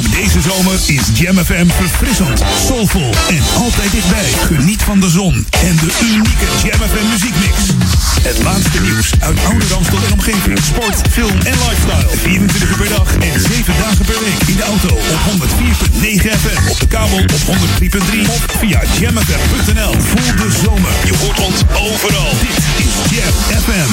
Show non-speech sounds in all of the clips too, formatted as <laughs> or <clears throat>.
Deze zomer is Jam FM verfrissend, soulvol en altijd dichtbij. Geniet van de zon en de unieke Jam FM muziekmix. Het laatste nieuws uit oude Ramstel en omgeving. Sport, film en lifestyle. 24 uur per dag en 7 dagen per week. In de auto op 104.9 FM. Op de kabel op 103.3 of via jamfm.nl. Voel de zomer. Je hoort ons overal. Dit is Jam FM.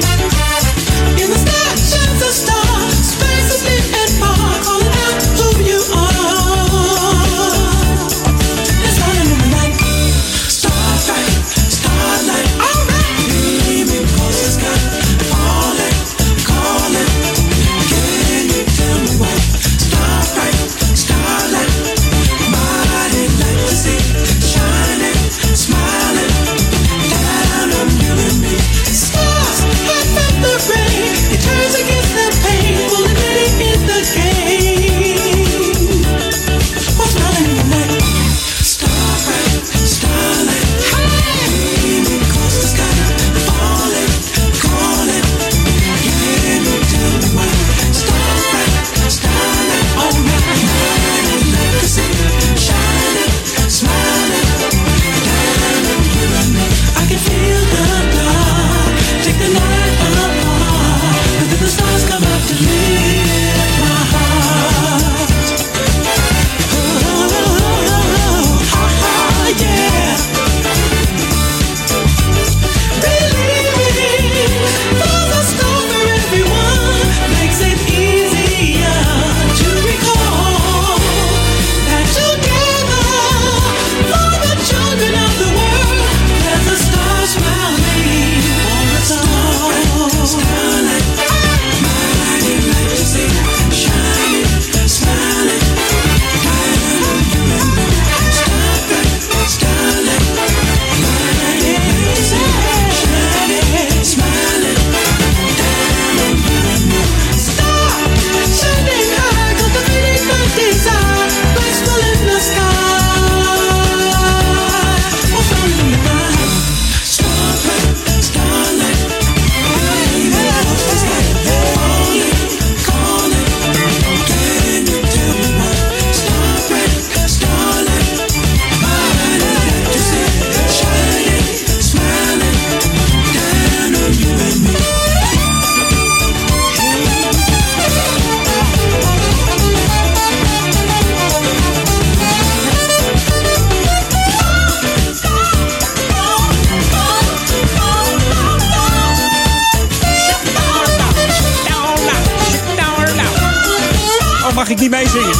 Niet meezingen?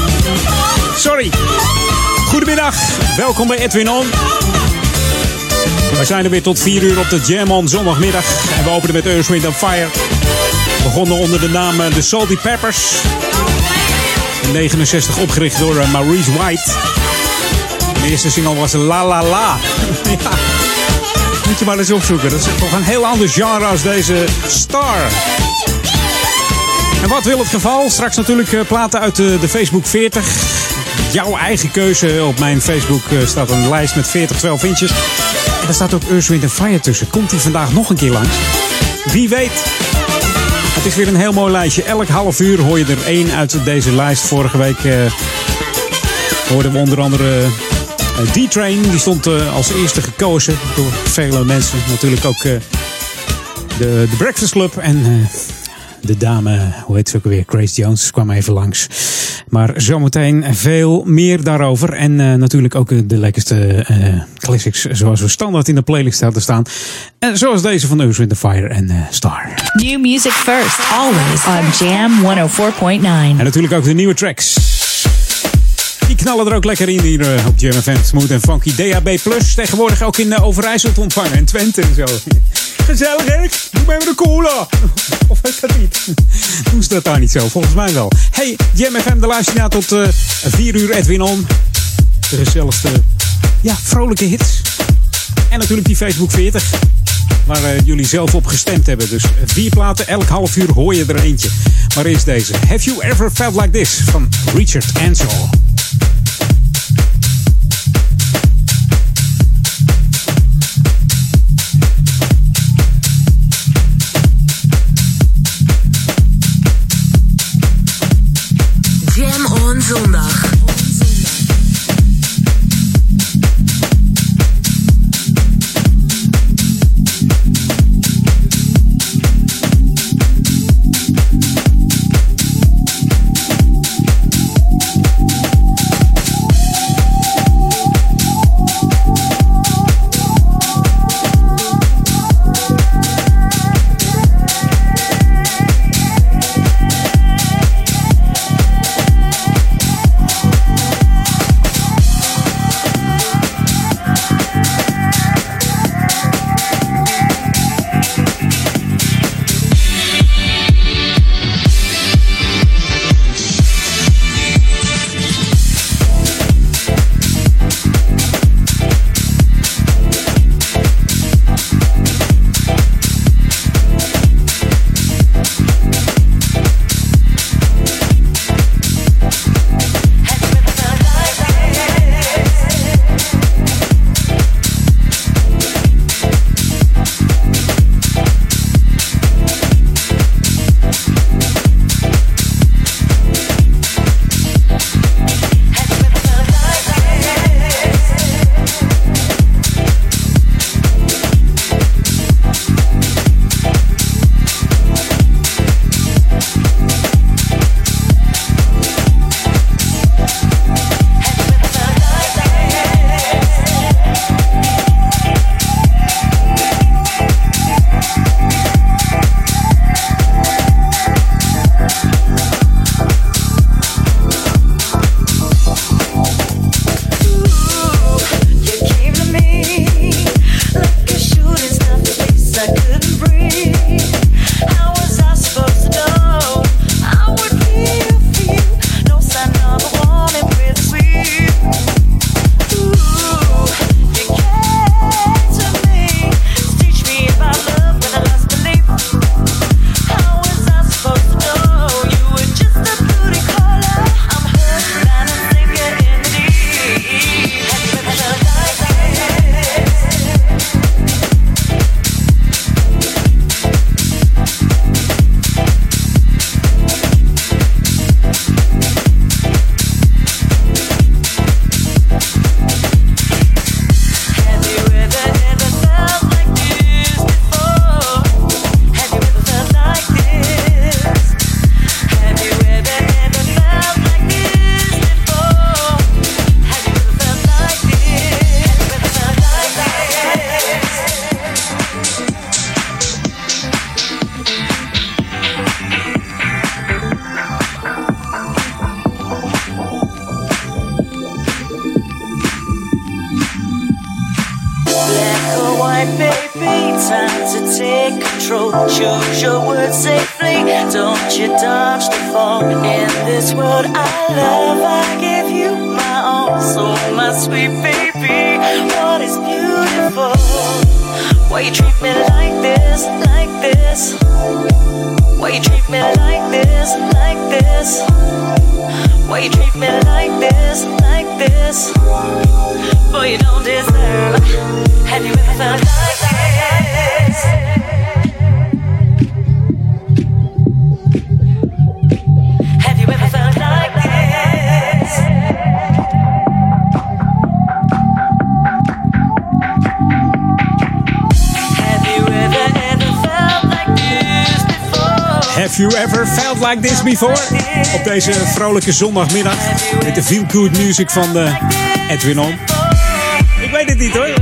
Sorry. Goedemiddag, welkom bij Edwin On. We zijn er weer tot 4 uur op de Jam On zondagmiddag. En we openen met Earth, Wind Fire. We begonnen onder de naam eh, The Salty Peppers. In 69 opgericht door eh, Maurice White. De eerste single was La La La. <laughs> Moet je maar eens opzoeken. Dat is toch een heel ander genre als deze Star. En wat wil het geval? Straks natuurlijk eh, platen uit de, de Facebook 40. Jouw eigen keuze. Op mijn Facebook eh, staat een lijst met 40 12 inches. En daar staat ook Earth, Wind Fire tussen. Komt hij vandaag nog een keer langs? Wie weet. Het is weer een heel mooi lijstje. Elk half uur hoor je er één uit deze lijst. Vorige week eh, hoorden we onder andere Eh, D-Train die stond eh, als eerste gekozen door vele mensen. Natuurlijk ook eh, de, de Breakfast Club en de dame, hoe heet ze ook weer, Grace Jones, kwam even langs. Maar zometeen veel meer daarover. En eh, natuurlijk ook eh, de lekkerste eh, classics zoals we standaard in de playlist hadden staan. En zoals deze van Earth, Wind Fire en Star. New music first, always on Jam 104.9. En natuurlijk ook de nieuwe tracks. Die knallen er ook lekker in hier op Jam FM. Smooth en funky DAB+. Tegenwoordig ook in Overijssel te ontvangen. En Twente en zo. Gezellig, hè? Doe maar de cola. Of is dat niet? Doen ze dat daar niet zo? Volgens mij wel. Hey, Jam FM, de naar tot eh 4 uur Edwin On. De gezelligste, ja, vrolijke hits. En natuurlijk die Facebook 40. Waar eh, jullie zelf op gestemd hebben. Dus vier platen, elk half uur hoor je er eentje. Maar eerst deze. Have You Ever Felt Like This? Van Richard Ansel. Jam deze vrolijke zondagmiddag met de feel good music van de Edwin On. Ik weet het niet hoor.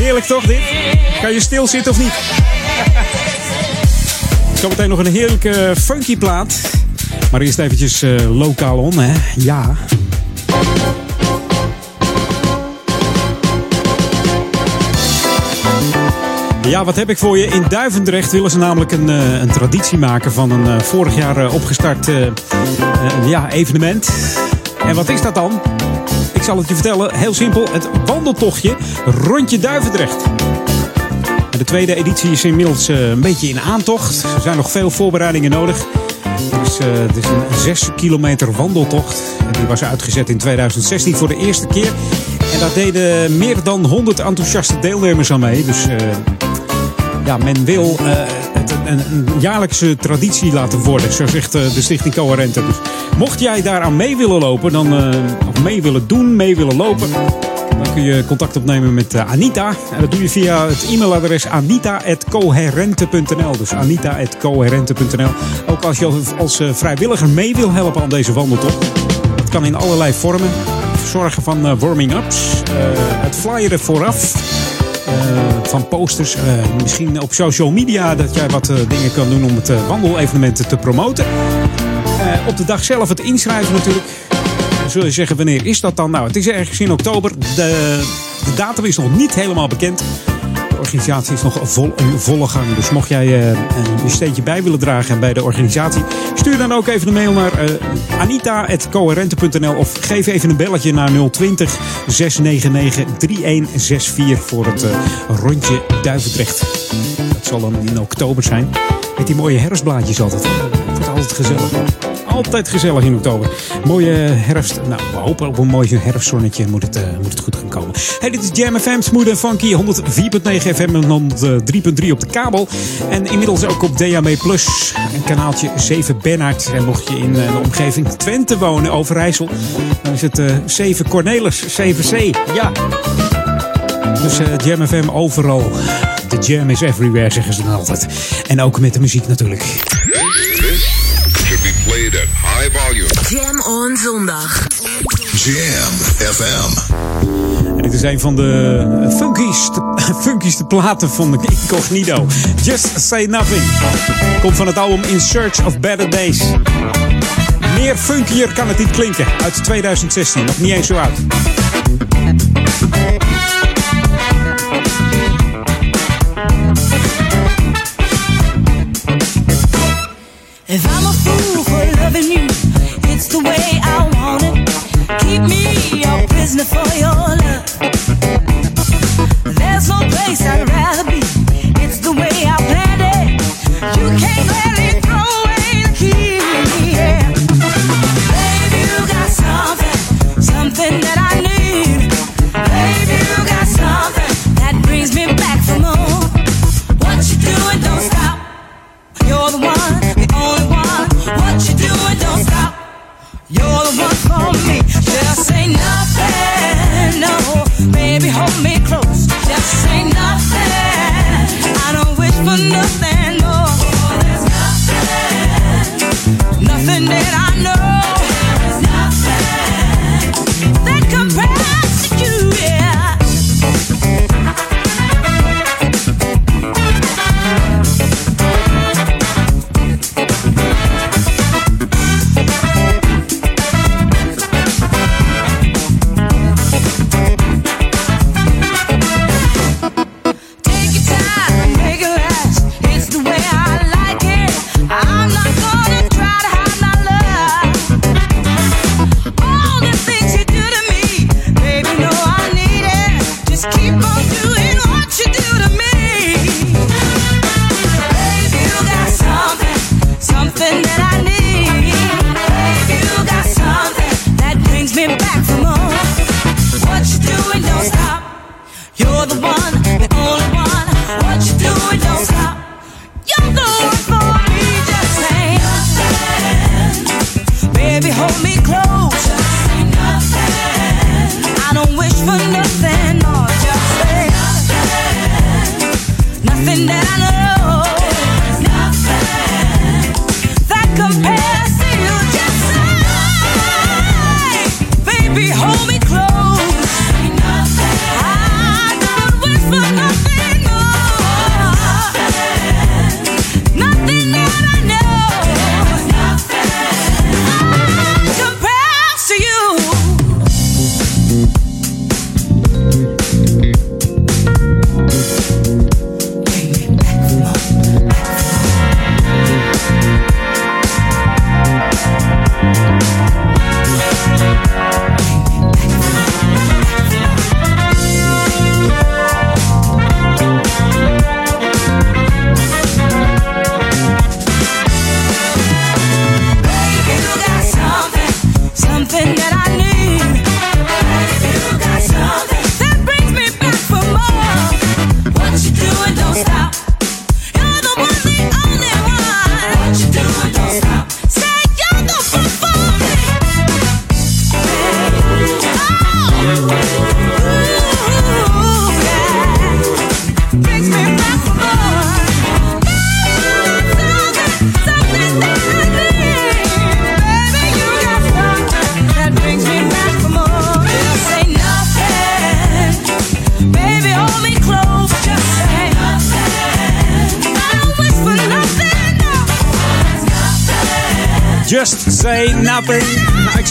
Heerlijk toch dit? Kan je stil zitten of niet? <laughs> Zometeen nog een heerlijke funky plaat. Maar eerst eventjes eh, lokaal on, hè? Ja. Ja, wat heb ik voor je? In Duivendrecht willen ze namelijk een, eh, een traditie maken van een eh, vorig jaar eh, opgestart ja, evenement. En wat is dat dan? Ik zal het je vertellen. Heel simpel. Het wandeltochtje Rondje Duivendrecht. En de tweede editie is inmiddels een beetje in aantocht. Er zijn nog veel voorbereidingen nodig. Dus, het is een 6 kilometer wandeltocht. En die was uitgezet in 2016 voor de eerste keer. En daar deden meer dan 100 enthousiaste deelnemers aan mee. Dus ja, men wil eh, het een, een jaarlijkse traditie laten worden. Zo zegt eh, de Stichting Coherente. Dus mocht jij daaraan mee willen lopen, dan, eh, of mee willen doen, mee willen lopen... Dan kun je contact opnemen met Anita. En dat doe je via het e-mailadres anita.coherente.nl. Dus anita.coherente.nl. Ook als je als, vrijwilliger mee wil helpen aan deze wandeltocht. Dat kan in allerlei vormen. Zorgen van warming-ups. het flyeren vooraf. Eh, van posters. eh, misschien op social media dat jij wat eh, dingen kan doen om het wandelevenement te promoten. Op de dag zelf het inschrijven natuurlijk. Zul je zeggen, wanneer is dat dan? Nou, het is ergens in oktober. De, de datum is nog niet helemaal bekend. Organisatie is nog vol, in volle gang. Dus mocht jij eh, een steentje bij willen dragen bij de organisatie... stuur dan ook even een mail naar eh, anita.coherente.nl... of geef even een belletje naar 020 699 3164 voor het eh, rondje Duivendrecht. Dat zal dan in oktober zijn. Met die mooie herfstblaadjes altijd. Het wordt altijd gezellig. Altijd gezellig in oktober. Mooie herfst. Nou, we hopen op een mooi herfstzonnetje moet het, eh, moet het goed gaan komen. Hey, dit is Jam FM, Smooth en Funky. 104.9 FM en 103.3 op de kabel. En inmiddels ook op DAB+. Een kanaaltje 7 Bernhard. En mocht je in eh, de omgeving Twente wonen, Overijssel... dan is het eh 7 Cornelis, 7C. Ja. Dus eh, Jam FM overal. De jam is everywhere, zeggen ze dan altijd. En ook met de muziek natuurlijk. Played at high volume. Jam on zondag. Jam FM. En dit is een van de funkieste, <laughs> funkieste platen van de Incognito. Just Say Nothing. Komt van het album In Search of Better Days. Meer funkier kan het niet klinken. Uit 2016, nog niet eens zo oud. Prisoner for your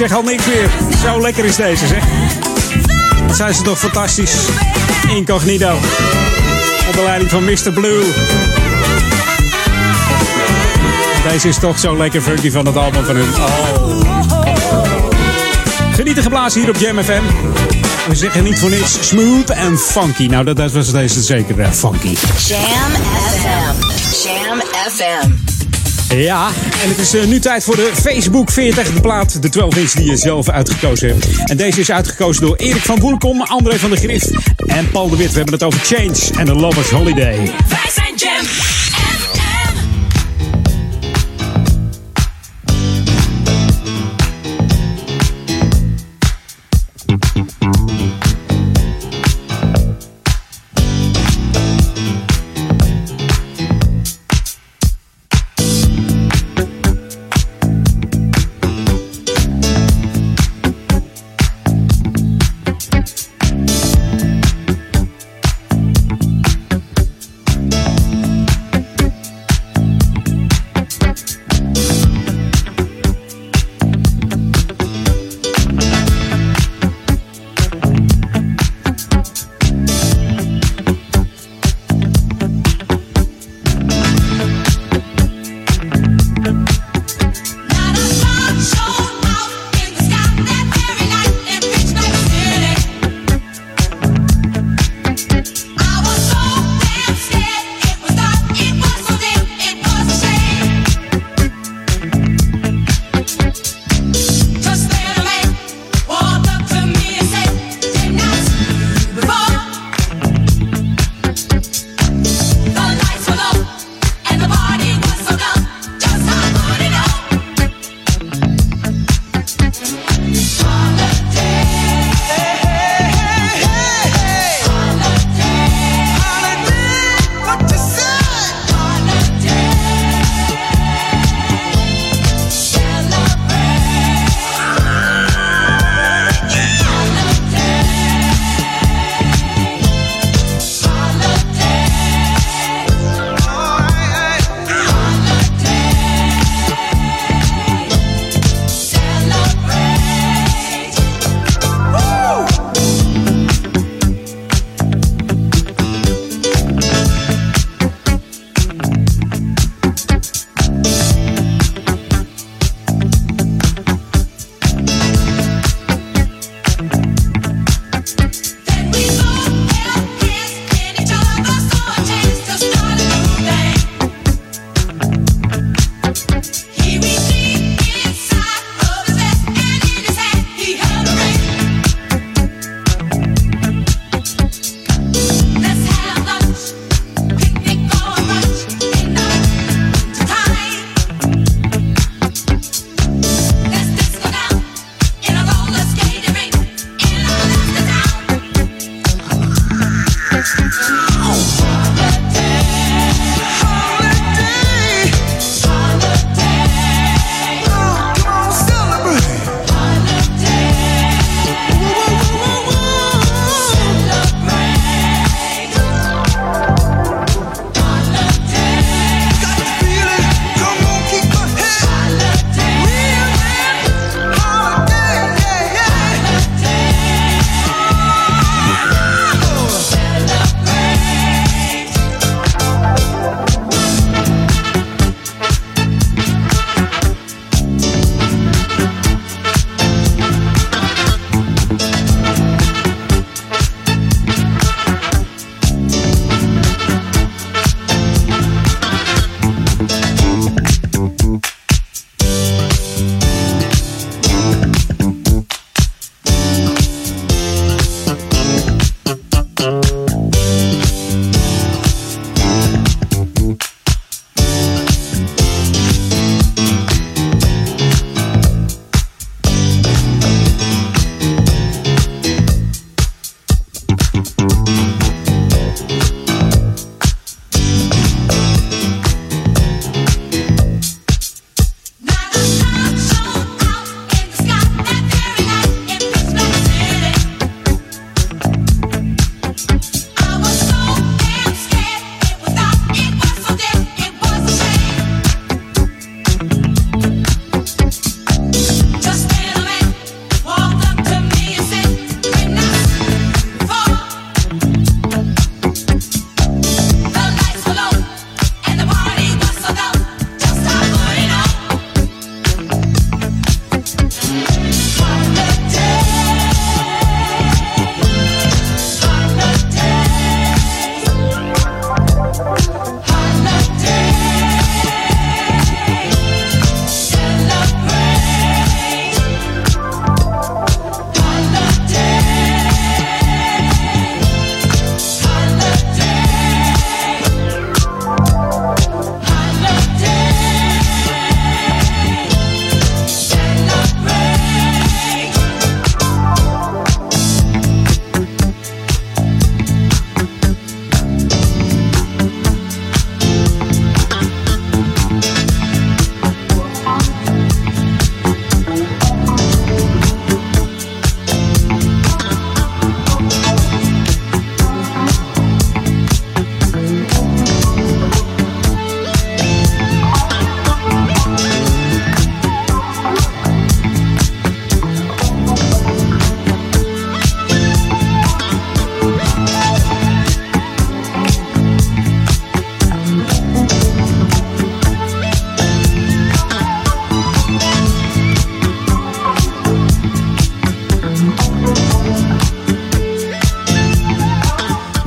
zeg al niks meer. Zo lekker is deze, zeg. Zijn ze toch fantastisch. Incognito. Onder leiding van Mr. Blue. Deze is toch zo lekker funky van het album van hun. Oh. Genieten geblazen hier op Jam FM. We zeggen niet voor niks smooth en funky. Nou, dat, was deze zeker uh, funky. Jam FM. Jam FM. Ja, en het is uh, nu tijd voor de Facebook 40, de plaat, de 12 inch die je zelf uitgekozen hebt. En deze is uitgekozen door Erik van Boelkom, André van der Grift en Paul de Wit. We hebben het over Change en The Lovers Holiday.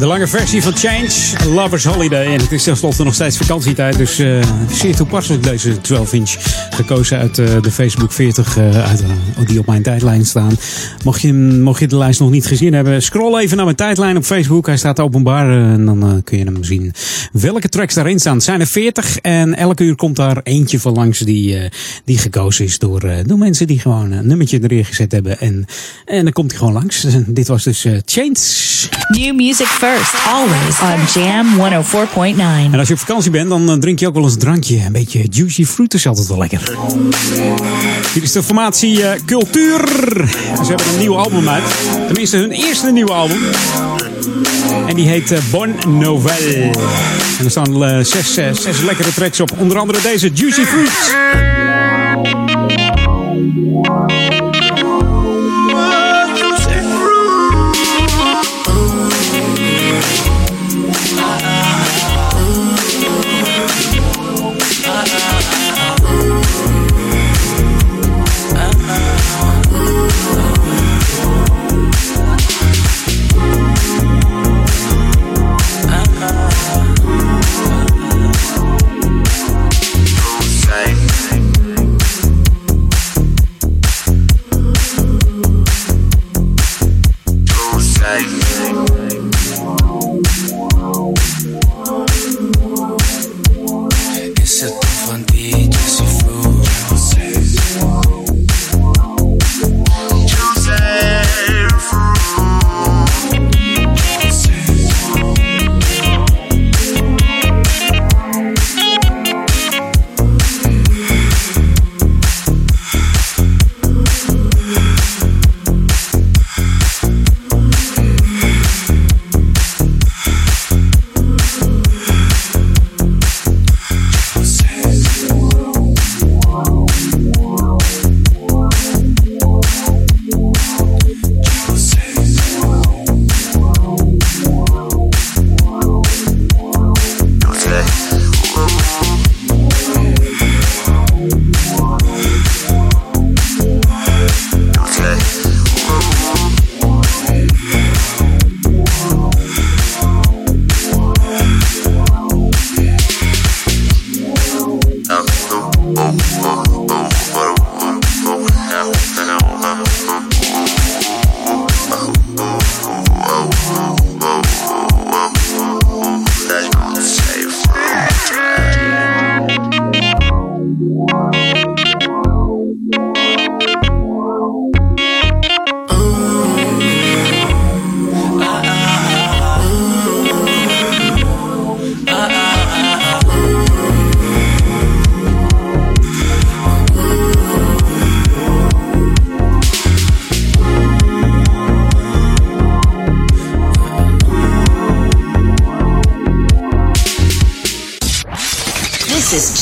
De lange versie van Change, Lovers Holiday. En het is tenslotte nog steeds vakantietijd. Dus eh, zeer toepasselijk deze 12 inch. Gekozen uit eh, de Facebook 40 eh, uit, die op mijn tijdlijn staan. Mocht je, mocht je de lijst nog niet gezien hebben, scroll even naar mijn tijdlijn op Facebook. Hij staat openbaar en dan kun je hem zien. Welke tracks daarin staan? Het zijn er 40 en elke uur komt daar eentje van langs die, die gekozen is door, door mensen die gewoon een nummertje erin gezet hebben. En, en dan komt hij gewoon langs. <laughs> Dit was dus Change. New music first, always on Jam 104.9. En als je op vakantie bent, dan eh, drink je ook wel eens een drankje. Een beetje juicy fruit is altijd wel lekker. Hier is de formatie eh, Cultuur. Ze hebben een nieuw album uit. Tenminste, hun eerste nieuwe album. En die heet eh, Bon Novel. En er staan eh, zes, zes lekkere tracks op. Onder andere deze Juicy Fruit. night.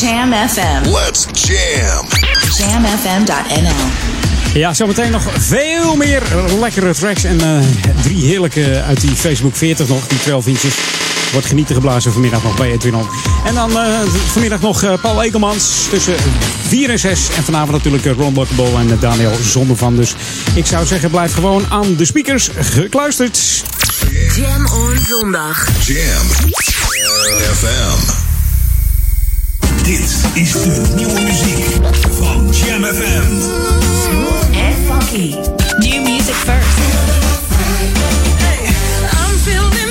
Jam FM. Let's jam. JamFM.nl. Ja, zometeen nog veel meer lekkere tracks. En eh, drie heerlijke uit die Facebook 40 nog, die 12 inches. Wordt genieten geblazen vanmiddag nog bij Edwin On. En dan eh, vanmiddag nog eh, Paul Ekelmans tussen 4 en 6. En vanavond natuurlijk eh, Ron Buckable en eh, Daniel Zondervan. Dus ik zou zeggen, blijf gewoon aan de speakers gekluisterd. Jam on zondag. Jam. FM. Dit is de nieuwe muziek van Jam FM. And funky. New music first. I'm feeling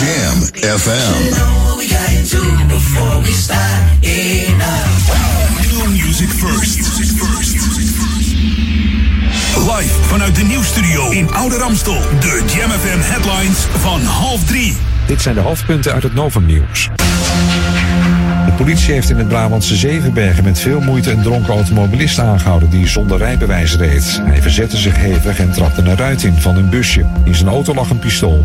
Jam FM. Know what we got into before we start enough. New music first. Live vanuit de nieuwsstudio in Oude Ramstel. De Jam FM headlines van half drie. Dit zijn de hoofdpunten uit het Novum Nieuws. De politie heeft in het Brabantse Zevenbergen met veel moeite een dronken automobilist aangehouden die zonder rijbewijs reed. Hij verzette zich hevig en trapte een ruit in van een busje. In zijn auto lag een pistool.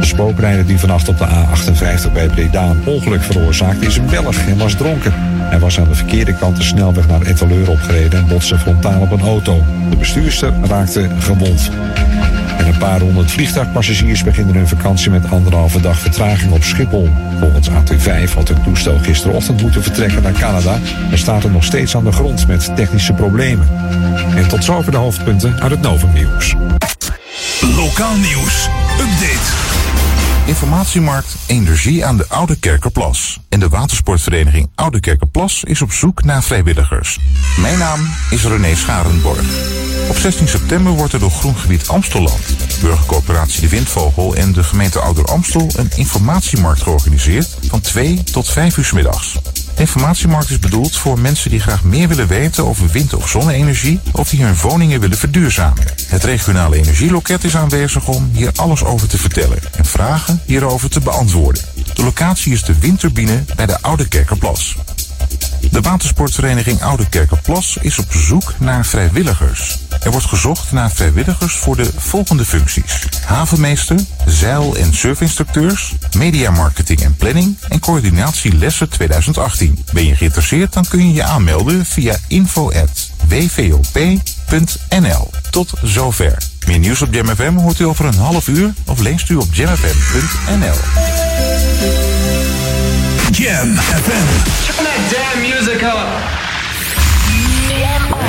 De spookrijder die vannacht op de A58 bij Breda een ongeluk veroorzaakte is een Belg en was dronken. Hij was aan de verkeerde kant de snelweg naar Etteleur opgereden en botste frontaal op een auto. De bestuurster raakte gewond. En een paar honderd vliegtuigpassagiers beginnen hun vakantie met anderhalve dag vertraging op Schiphol. Volgens AT5 had het toestel gisterochtend moeten vertrekken naar Canada, maar staat er nog steeds aan de grond met technische problemen. En tot zover de hoofdpunten uit het Novum Nieuws. Lokaal nieuws. Update. Informatiemarkt Energie aan de Oude Kerkerplas. En de watersportvereniging Oude Kerkerplas is op zoek naar vrijwilligers. Mijn naam is René Scharenborg. Op 16 september wordt er door Groengebied Amstelland, Burgercoöperatie De Windvogel en de gemeente Ouder Amstel een informatiemarkt georganiseerd van 2 tot 5 uur middags. De informatiemarkt is bedoeld voor mensen die graag meer willen weten over wind- of zonne-energie of die hun woningen willen verduurzamen. Het regionale energieloket is aanwezig om hier alles over te vertellen en vragen hierover te beantwoorden. De locatie is de windturbine bij de Oude Kerkerplas. De watersportvereniging Oude Kerkerplas is op zoek naar vrijwilligers. Er wordt gezocht naar vrijwilligers voor de volgende functies. Havenmeester, zeil- en surfinstructeurs, mediamarketing en planning en coördinatie lessen 2018. Ben je geïnteresseerd, dan kun je je aanmelden via info.wvop.nl. Tot zover. Meer nieuws op Jam FM hoort u over een half uur of leest u op jamfm.nl. Jam FM.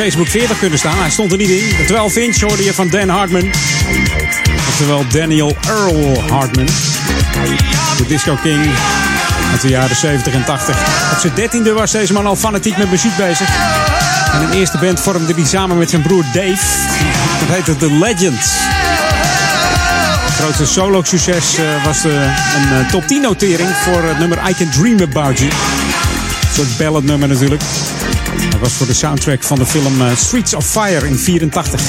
Facebook 40 kunnen staan. Hij stond er niet in. De 12 inch hoorde je van Dan Hartman. Oftewel Daniel Earl Hartman. De Disco King uit de jaren 70 en 80. Op zijn dertiende was deze man al fanatiek met muziek bezig. En een eerste band vormde hij samen met zijn broer Dave. Dat heette The Legends. Het grootste solo-succes eh, was een eh, top 10 notering voor het nummer I Can Dream About You. Een soort balladnummer natuurlijk. Was voor de soundtrack van de film eh, Streets of Fire in 84.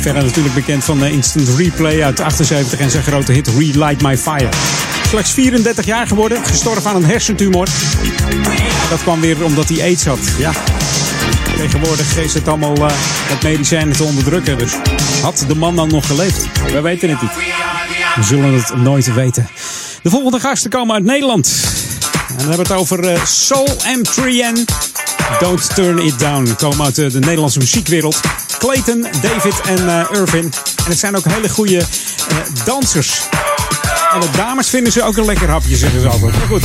Verder natuurlijk bekend van de Instant Replay uit 78 en zijn grote hit Relight My Fire. Slechts 34 jaar geworden, gestorven aan een hersentumor. Dat kwam weer omdat hij aids had. Ja, tegenwoordig is het allemaal eh, met medicijnen te onderdrukken. Dus had de man dan nog geleefd? We weten het niet. We zullen het nooit weten. De volgende gasten komen uit Nederland. En dan hebben we het over eh, Soul M3N. Don't Turn It Down. Komen uit eh, de Nederlandse muziekwereld. Clayton, David en eh, Irvin. En het zijn ook hele goede eh, dansers. En de dames vinden ze ook een lekker hapje, zeggen ze altijd. Maar goed.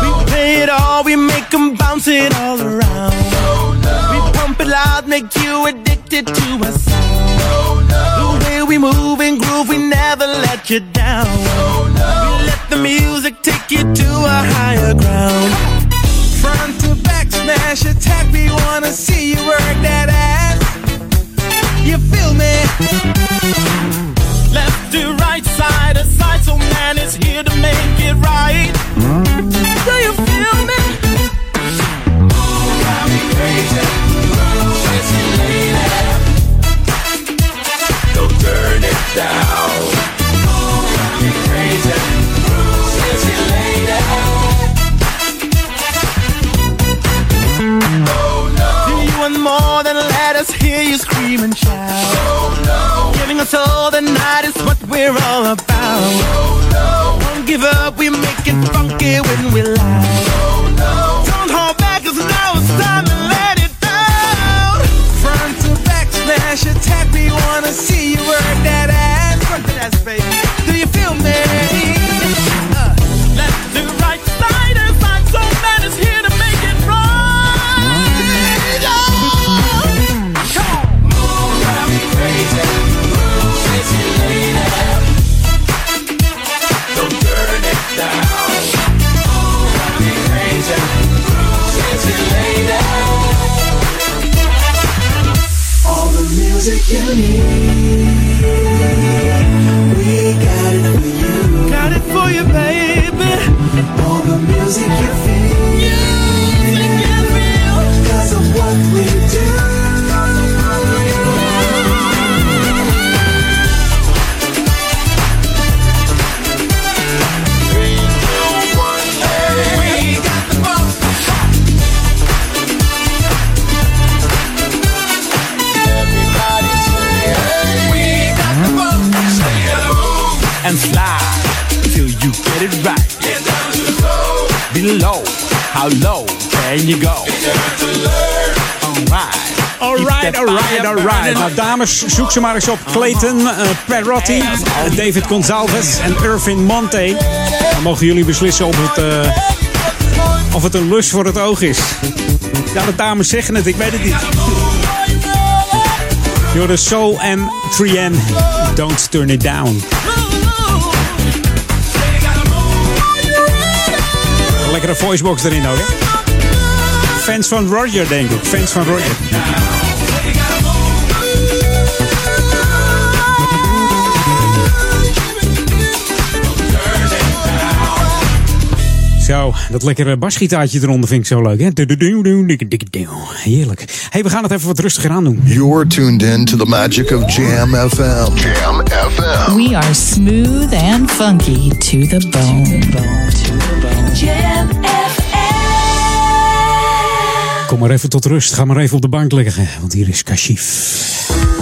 We play it all, we make them bounce it all around. We pump it loud, make you addicted to sound. The way we move and groove, we never let you down. We let the music take you to a higher ground. Front to smash attack, we wanna see you work that ass. You feel me? Left to right, side to side, so man is here to make it right. Do you feel give up, we make it funky when we loud. Below, how low can you go? Alright. Alright, alright, alright. Nou, dames, zoek ze maar eens op. Clayton, uh, Perotti, eh, David Gonzalez en Irvin Monte. Dan mogen jullie beslissen of het, eh, of het een lust voor het oog is. Ja, de dames zeggen het, ik weet het niet. You're the Soul M3N. Don't turn it down. Lekkere voicebox erin ook, hè? Fans van Roger, denk ik. Fans van Roger. Zo, dat lekkere basgitaartje eronder vind ik zo leuk, hè? Heerlijk. hey, we gaan het even wat rustiger aan doen. You're tuned in to the magic of Jam FM. Jam FM. We are smooth and funky to the bone. Jam Kom maar even tot rust. Ga maar even op de bank liggen, want hier is Kashif.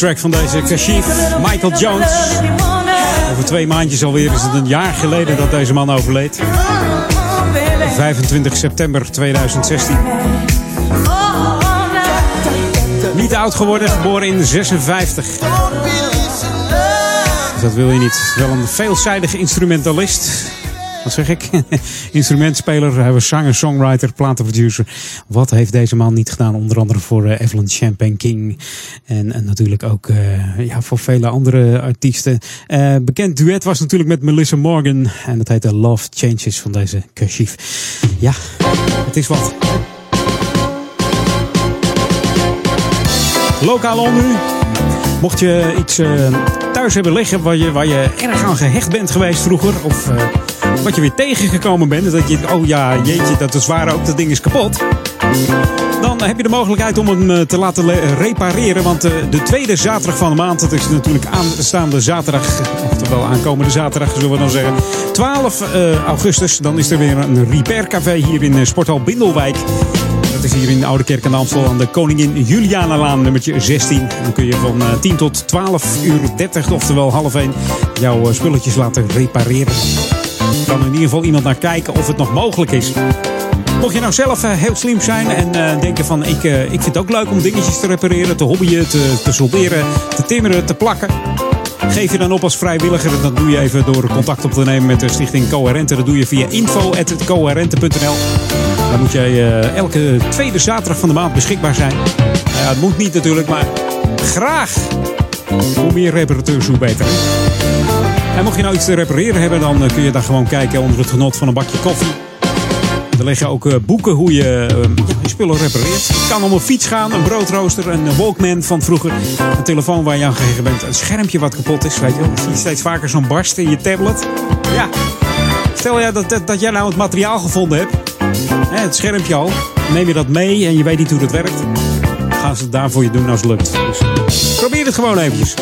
Track van deze Kashif, Michael Jones. Over twee maandjes alweer is het een jaar geleden dat deze man overleed. 25 september 2016. Niet oud geworden, geboren in 56. Dus dat wil je niet. Wel een veelzijdige instrumentalist. Wat zeg ik? <laughs> Instrumentspeler, zanger, songwriter, platenproducer. Wat heeft deze man niet gedaan? Onder andere voor eh, Evelyn Champagne King. En, en natuurlijk ook eh, ja, voor vele andere artiesten. Eh, bekend duet was natuurlijk met Melissa Morgan. En dat heette Love Changes van deze Kashif. Ja, het is wat. Lokaal on nu. Mocht je iets thuis hebben liggen waar je, waar je erg aan gehecht bent geweest vroeger. Of eh, wat je weer tegengekomen bent. Dat je, oh ja, jeetje, dat is waar ook, dat ding is kapot. Dan heb je de mogelijkheid om hem eh, te laten repareren. Want eh, de tweede zaterdag van de maand, dat is natuurlijk aanstaande zaterdag. Oftewel aankomende zaterdag, zullen we dan zeggen. 12 eh, augustus, dan is er weer een repaircafé hier in Sporthal Bindelwijk. Dat is hier in de Oude Kerk aan de Amstel aan de Koningin Julianalaan, nummertje 16. Dan kun je van eh, 10 tot 12 uur 30, oftewel half 1, jouw eh, spulletjes laten repareren. Er kan in ieder geval iemand naar kijken of het nog mogelijk is. Mocht je nou zelf eh, heel slim zijn en eh, denken van ik, eh, ik vind het ook leuk om dingetjes te repareren, te hobbyen, te, te solderen, te timmeren, te plakken. Geef je dan op als vrijwilliger. Dat doe je even door contact op te nemen met de stichting Coherente. Dat doe je via info.coherente.nl. Dan moet jij eh, elke tweede zaterdag van de maand beschikbaar zijn. Nou het moet niet natuurlijk, maar graag. Hoe meer reparateurs, hoe beter. En mocht je nou iets te repareren hebben, dan eh, kun je daar gewoon kijken onder het genot van een bakje koffie. Er liggen ook eh, boeken hoe je eh, je spullen repareert. Het kan om een fiets gaan, een broodrooster, een Walkman van vroeger. Een telefoon waar je aan gegeven bent. Een schermpje wat kapot is, weet je wel. Steeds vaker zo'n barst in je tablet. Ja, stel ja, dat, dat, jij nou het materiaal gevonden hebt. Hè, het schermpje al. Neem je dat mee en je weet niet hoe dat werkt. Gaan ze het daar voor je doen als het lukt. Dus probeer het gewoon eventjes.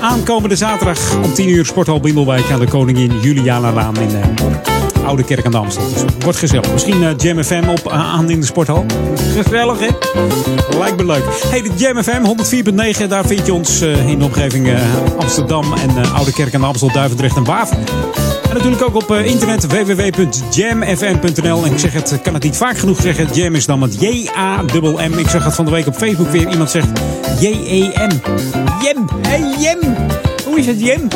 Aankomende zaterdag om 10 uur Sporthal Bindelwijk aan de Koningin Juliana Laan in eh, Oude Kerk aan de Amstel. Dus het wordt gezellig. Misschien eh, Jam FM op, aan in de Sporthal. Gezellig, hè? Lijkt me leuk. Hey, de Jam FM 104.9. Daar vind je ons eh, in de omgeving eh, Amsterdam en eh, Oude Kerk aan de Amstel, Duivendrecht en Waver. En natuurlijk ook op eh, internet www.jamfm.nl. En ik zeg het, kan het niet vaak genoeg zeggen. Jam is dan met J-A-M-M. Ik zag het van de week op Facebook weer. Iemand zegt J-E-M. Jem. Hey, Jem. Hoe is het, Jem?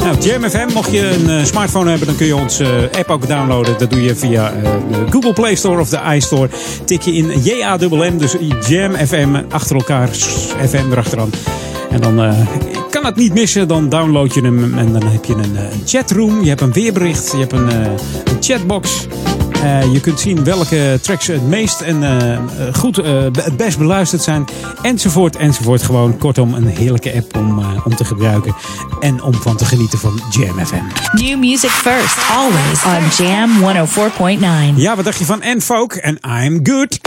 Nou, Jam FM, mocht je een eh, smartphone hebben, dan kun je onze eh, app ook downloaden. Dat doe je via eh, de Google Play Store of de iStore. Tik je in J-A-M-M, dus Jam FM, achter elkaar, FM erachteraan. En dan kan het niet missen, dan download je hem en dan heb je een, chatroom, je hebt een weerbericht, je hebt een, een chatbox. Eh, je kunt zien welke tracks het meest en eh, goed, eh, het best beluisterd zijn. Enzovoort, enzovoort. Gewoon kortom een heerlijke app om, om te gebruiken. En om van te genieten van Jam FM. New music first, always on Jam 104.9. Ja, wat dacht je van En Folk en I'm Good?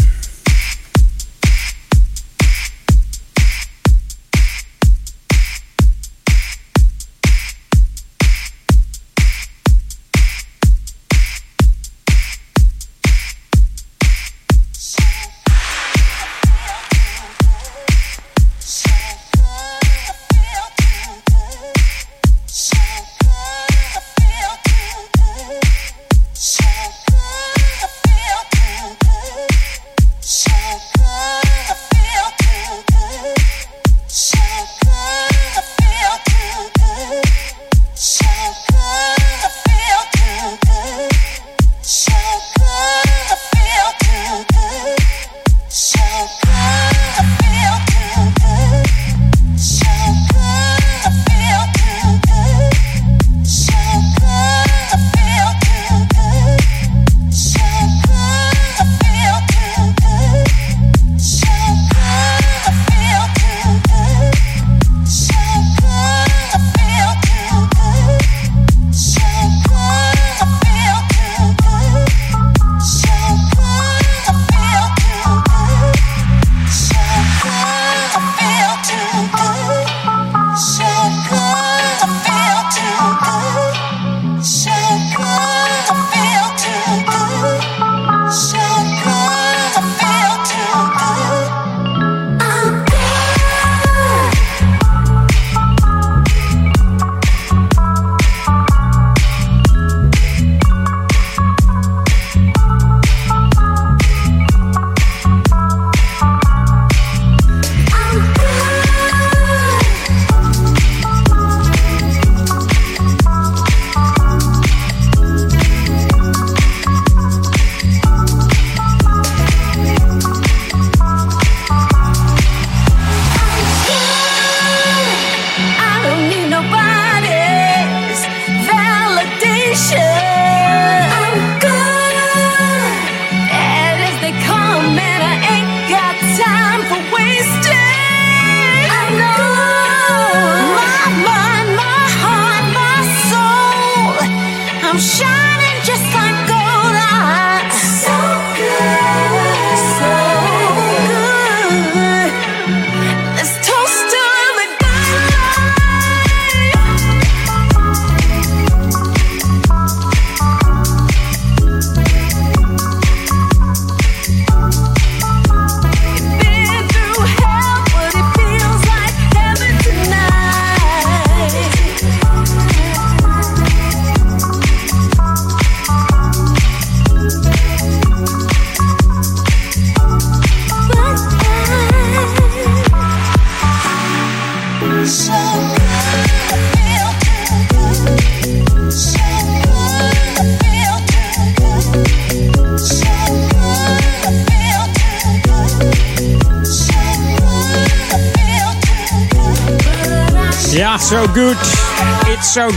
So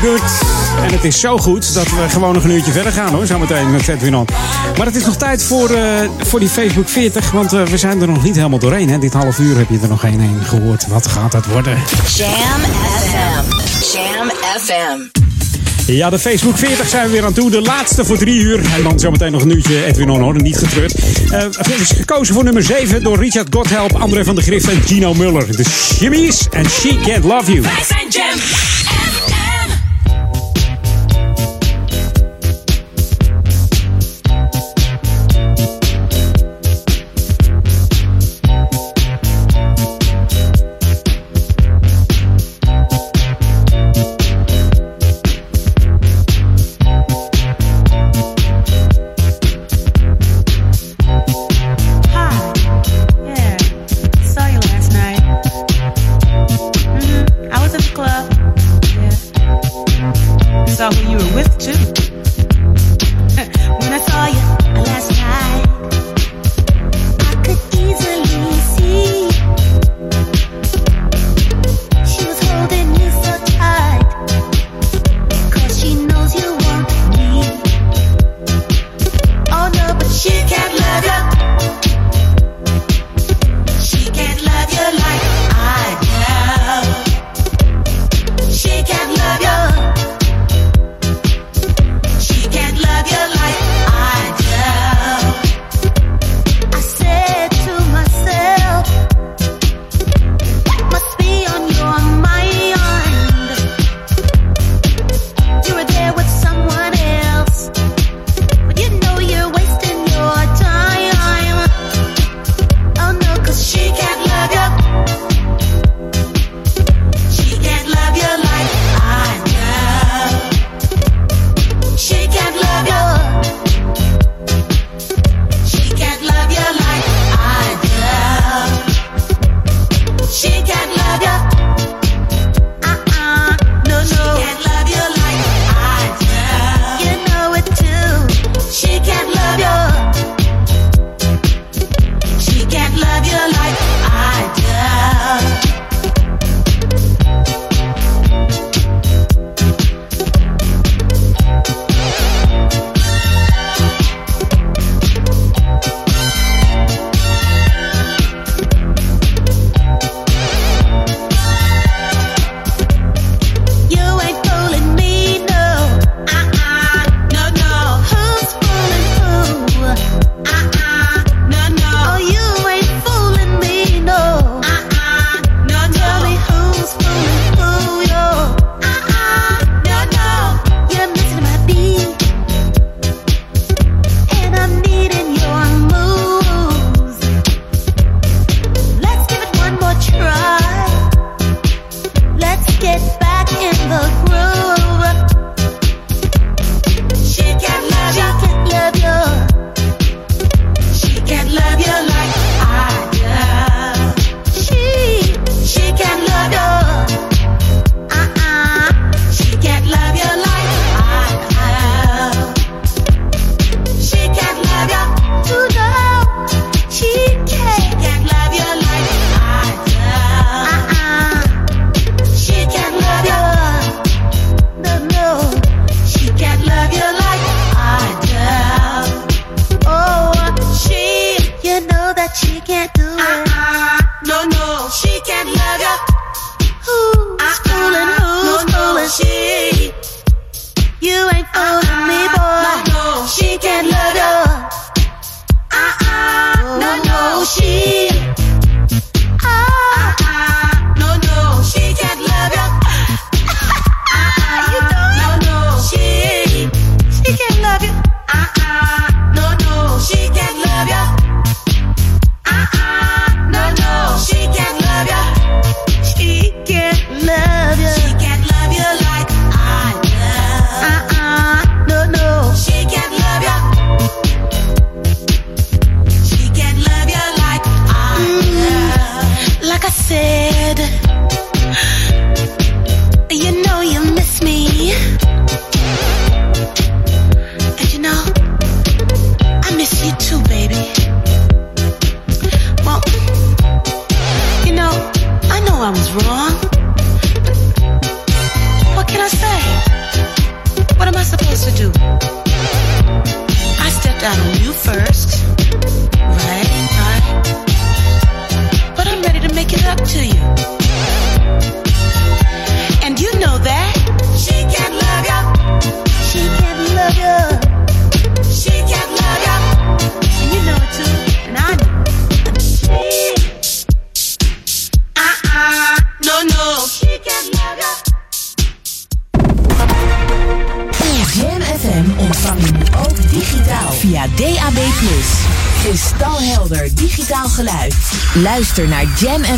En het is zo goed dat we gewoon nog een uurtje verder gaan hoor, zometeen met Edwin on. Maar het is nog tijd voor, eh, voor die Facebook 40, want eh, we zijn er nog niet helemaal doorheen. Hè? Dit half uur heb je er nog geen heen gehoord. Wat gaat dat worden? Jam FM. Jam FM. Ja, de Facebook 40 zijn we weer aan toe. De laatste voor drie uur. En dan zometeen nog een uurtje Edwin Onhoorn, niet getreurd. Uh, is gekozen voor nummer 7 door Richard Godhelp, André van der Grift en Gino Muller. De Shimmies en She Can't Love You. Wij zijn Jam. Two.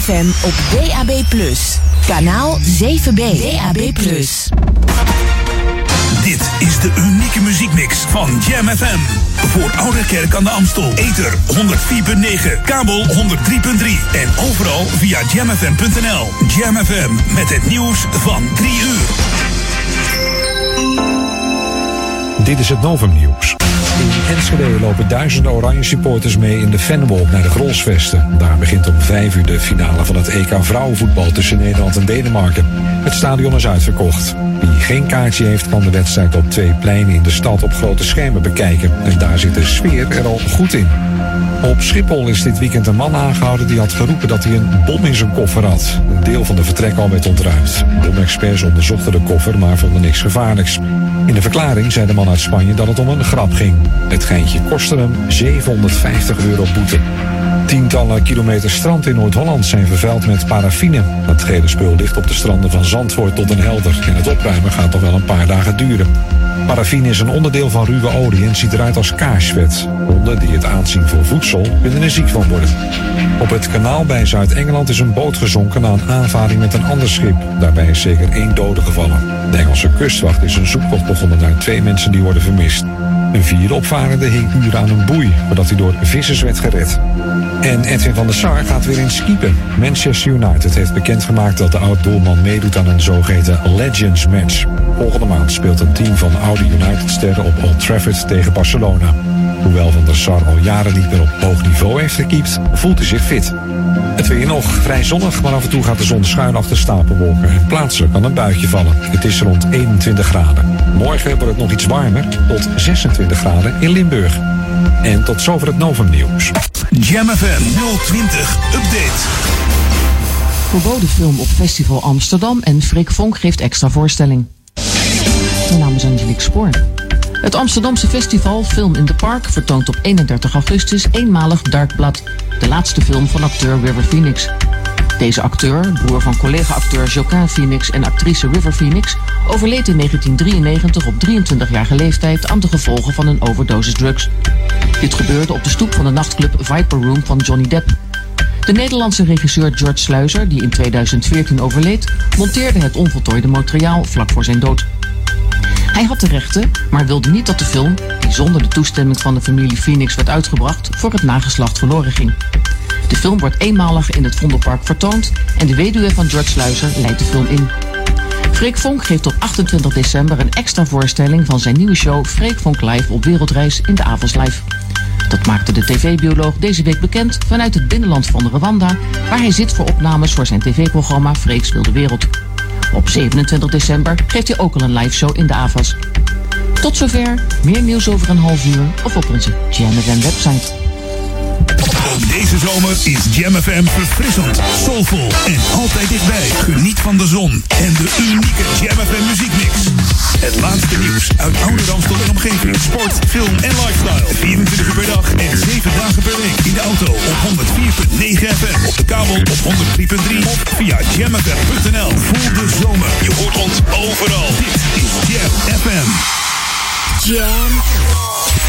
Jam FM op DAB+. Kanaal 7B. DAB+. Dit is de unieke muziekmix van Jam FM. Voor Oude Kerk aan de Amstel. Ether 104.9, kabel 103.3 en overal via jamfm.nl. Jam FM met het nieuws van 3 uur. Dit is het Novum Nieuws. In Enschede lopen duizenden oranje supporters mee in de fanwalk naar de Grolsvesten. Daar begint om 5 uur de finale van het EK vrouwenvoetbal tussen Nederland en Denemarken. Het stadion is uitverkocht. Wie geen kaartje heeft, kan de wedstrijd op twee pleinen in de stad op grote schermen bekijken. En daar zit de sfeer er al goed in. Op Schiphol is dit weekend een man aangehouden die had geroepen dat hij een bom in zijn koffer had. Een deel van de vertrek al werd ontruimd. Bomexperts onderzochten de koffer, maar vonden niks gevaarlijks. In de verklaring zei de man uit Spanje dat het om een grap ging. Het geintje kostte hem 750 euro boete. Tientallen kilometers strand in Noord-Holland zijn vervuild met paraffine. Dat gele spul ligt op de stranden van Zandvoort tot en Helder. En het opruimen gaat nog wel een paar dagen duren. Paraffine is een onderdeel van ruwe olie en ziet eruit als kaarsvet. Honden die het aanzien voor voedsel kunnen er ziek van worden. Op het kanaal bij Zuid-Engeland is een boot gezonken na een aanvaring met een ander schip. Daarbij is zeker één dode gevallen. De Engelse kustwacht is een zoektocht begonnen naar twee mensen die worden vermist. Een vierde opvarende hing uren aan een boei, voordat hij door vissers werd gered. En Edwin van der Sar gaat weer in skiepen. Manchester United heeft bekendgemaakt dat de oud-doelman meedoet aan een zogeheten Legends match. Volgende maand speelt een team van oude United-sterren op Old Trafford tegen Barcelona. Hoewel Van der Sar al jaren niet meer op hoog niveau heeft gekiept, voelt hij zich fit. Het weer nog vrij zonnig, maar af en toe gaat de zon schuin achter stapelwolken. En plaatselijk kan een buitje vallen. Het is rond 21 graden. Morgen wordt het nog iets warmer, tot 26 graden in Limburg. En tot zover het Novum Nieuws. Jam FM 020 Update. Verboden film op Festival Amsterdam en Frik Vonk geeft extra voorstelling. Mijn naam is Angelique Spoor. Het Amsterdamse festival Film in the Park vertoont op 31 augustus eenmalig Dark Blood, de laatste film van acteur River Phoenix. Deze acteur, broer van collega-acteur Joaquin Phoenix en actrice River Phoenix, overleed in 1993 op 23-jarige leeftijd aan de gevolgen van een overdosis drugs. Dit gebeurde op de stoep van de nachtclub Viper Room van Johnny Depp. De Nederlandse regisseur George Sluizer, die in 2014 overleed, monteerde het onvoltooide materiaal vlak voor zijn dood. Hij had de rechten, maar wilde niet dat de film, die zonder de toestemming van de familie Phoenix werd uitgebracht, voor het nageslacht verloren ging. De film wordt eenmalig in het Vondelpark vertoond en de weduwe van George Sluizer leidt de film in. Freek Vonk geeft op 28 december een extra voorstelling van zijn nieuwe show Freek Vonk Live op wereldreis in de Avonds Live. Dat maakte de tv-bioloog deze week bekend vanuit het binnenland van Rwanda, waar hij zit voor opnames voor zijn tv-programma Freeks Wilde Wereld. Op 27 december geeft hij ook al een live show in de AVAS. Tot zover, meer nieuws over een half uur of op onze JamFM website. Ook deze zomer is Jam FM verfrissend, soulvol en altijd dichtbij. Geniet van de zon en de unieke Jam FM muziekmix. Het laatste nieuws uit oude Ramstel en omgeving. Sport, film en lifestyle. 24 uur per dag en 7 dagen per week. In de auto op 104.9 FM. Op de kabel op 103.3 of via jamfm.nl. Voel de zomer. Je hoort ons overal. Dit is Jam FM. Jam.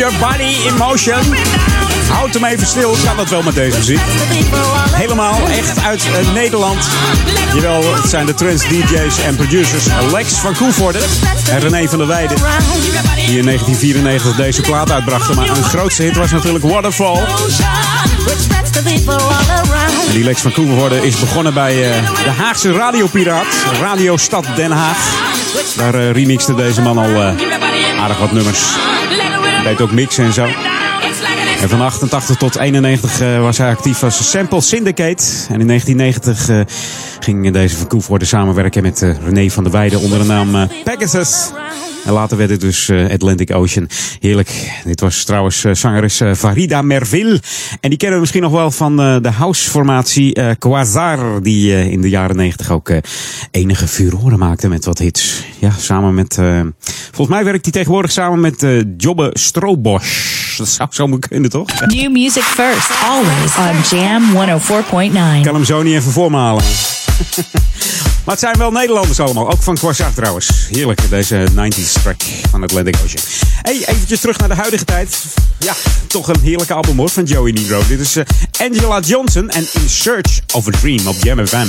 Your body in motion. Houd hem even stil, kan dat wel met deze muziek. Helemaal echt uit eh, Nederland. Jawel, het zijn de trends DJ's en producers Lex van Koevoorde en René van der Weijden. Die in 1994 deze plaat uitbrachten. Maar een grootste hit was natuurlijk Waterfall. En die Lex van Koevoorde is begonnen bij eh, de Haagse radiopiraat. Radio Stad Den Haag. Daar eh, remixte deze man al aardig wat nummers. Deed ook mixen en zo. En van 88 tot 91 eh, was hij actief als Sample Syndicate. En in 1990 eh, ging deze Van Koevoorde samenwerken met eh, René van der Weijden onder de naam Pegasus. En later werd het dus Atlantic Ocean. Heerlijk. Dit was trouwens zangeres Farida Merville. En die kennen we misschien nog wel van de houseformatie Quasar. Die in de jaren 90 ook enige furoren maakte met wat hits. Ja, samen met... volgens mij werkt hij tegenwoordig samen met Jobbe Strobosch. Dat zou zo moeten kunnen, toch? <laughs> New music first, always on Jam 104.9. Ik kan hem zo niet even voor me halen. <laughs> maar het zijn wel Nederlanders allemaal. Ook van Quasar trouwens. Heerlijk, deze 90s track van Atlantic Ocean. Hey, eventjes terug naar de huidige tijd. Ja, toch een heerlijke album hoor van Joey Negro. Dit is eh, Angela Johnson en In Search of a Dream op Jam FM.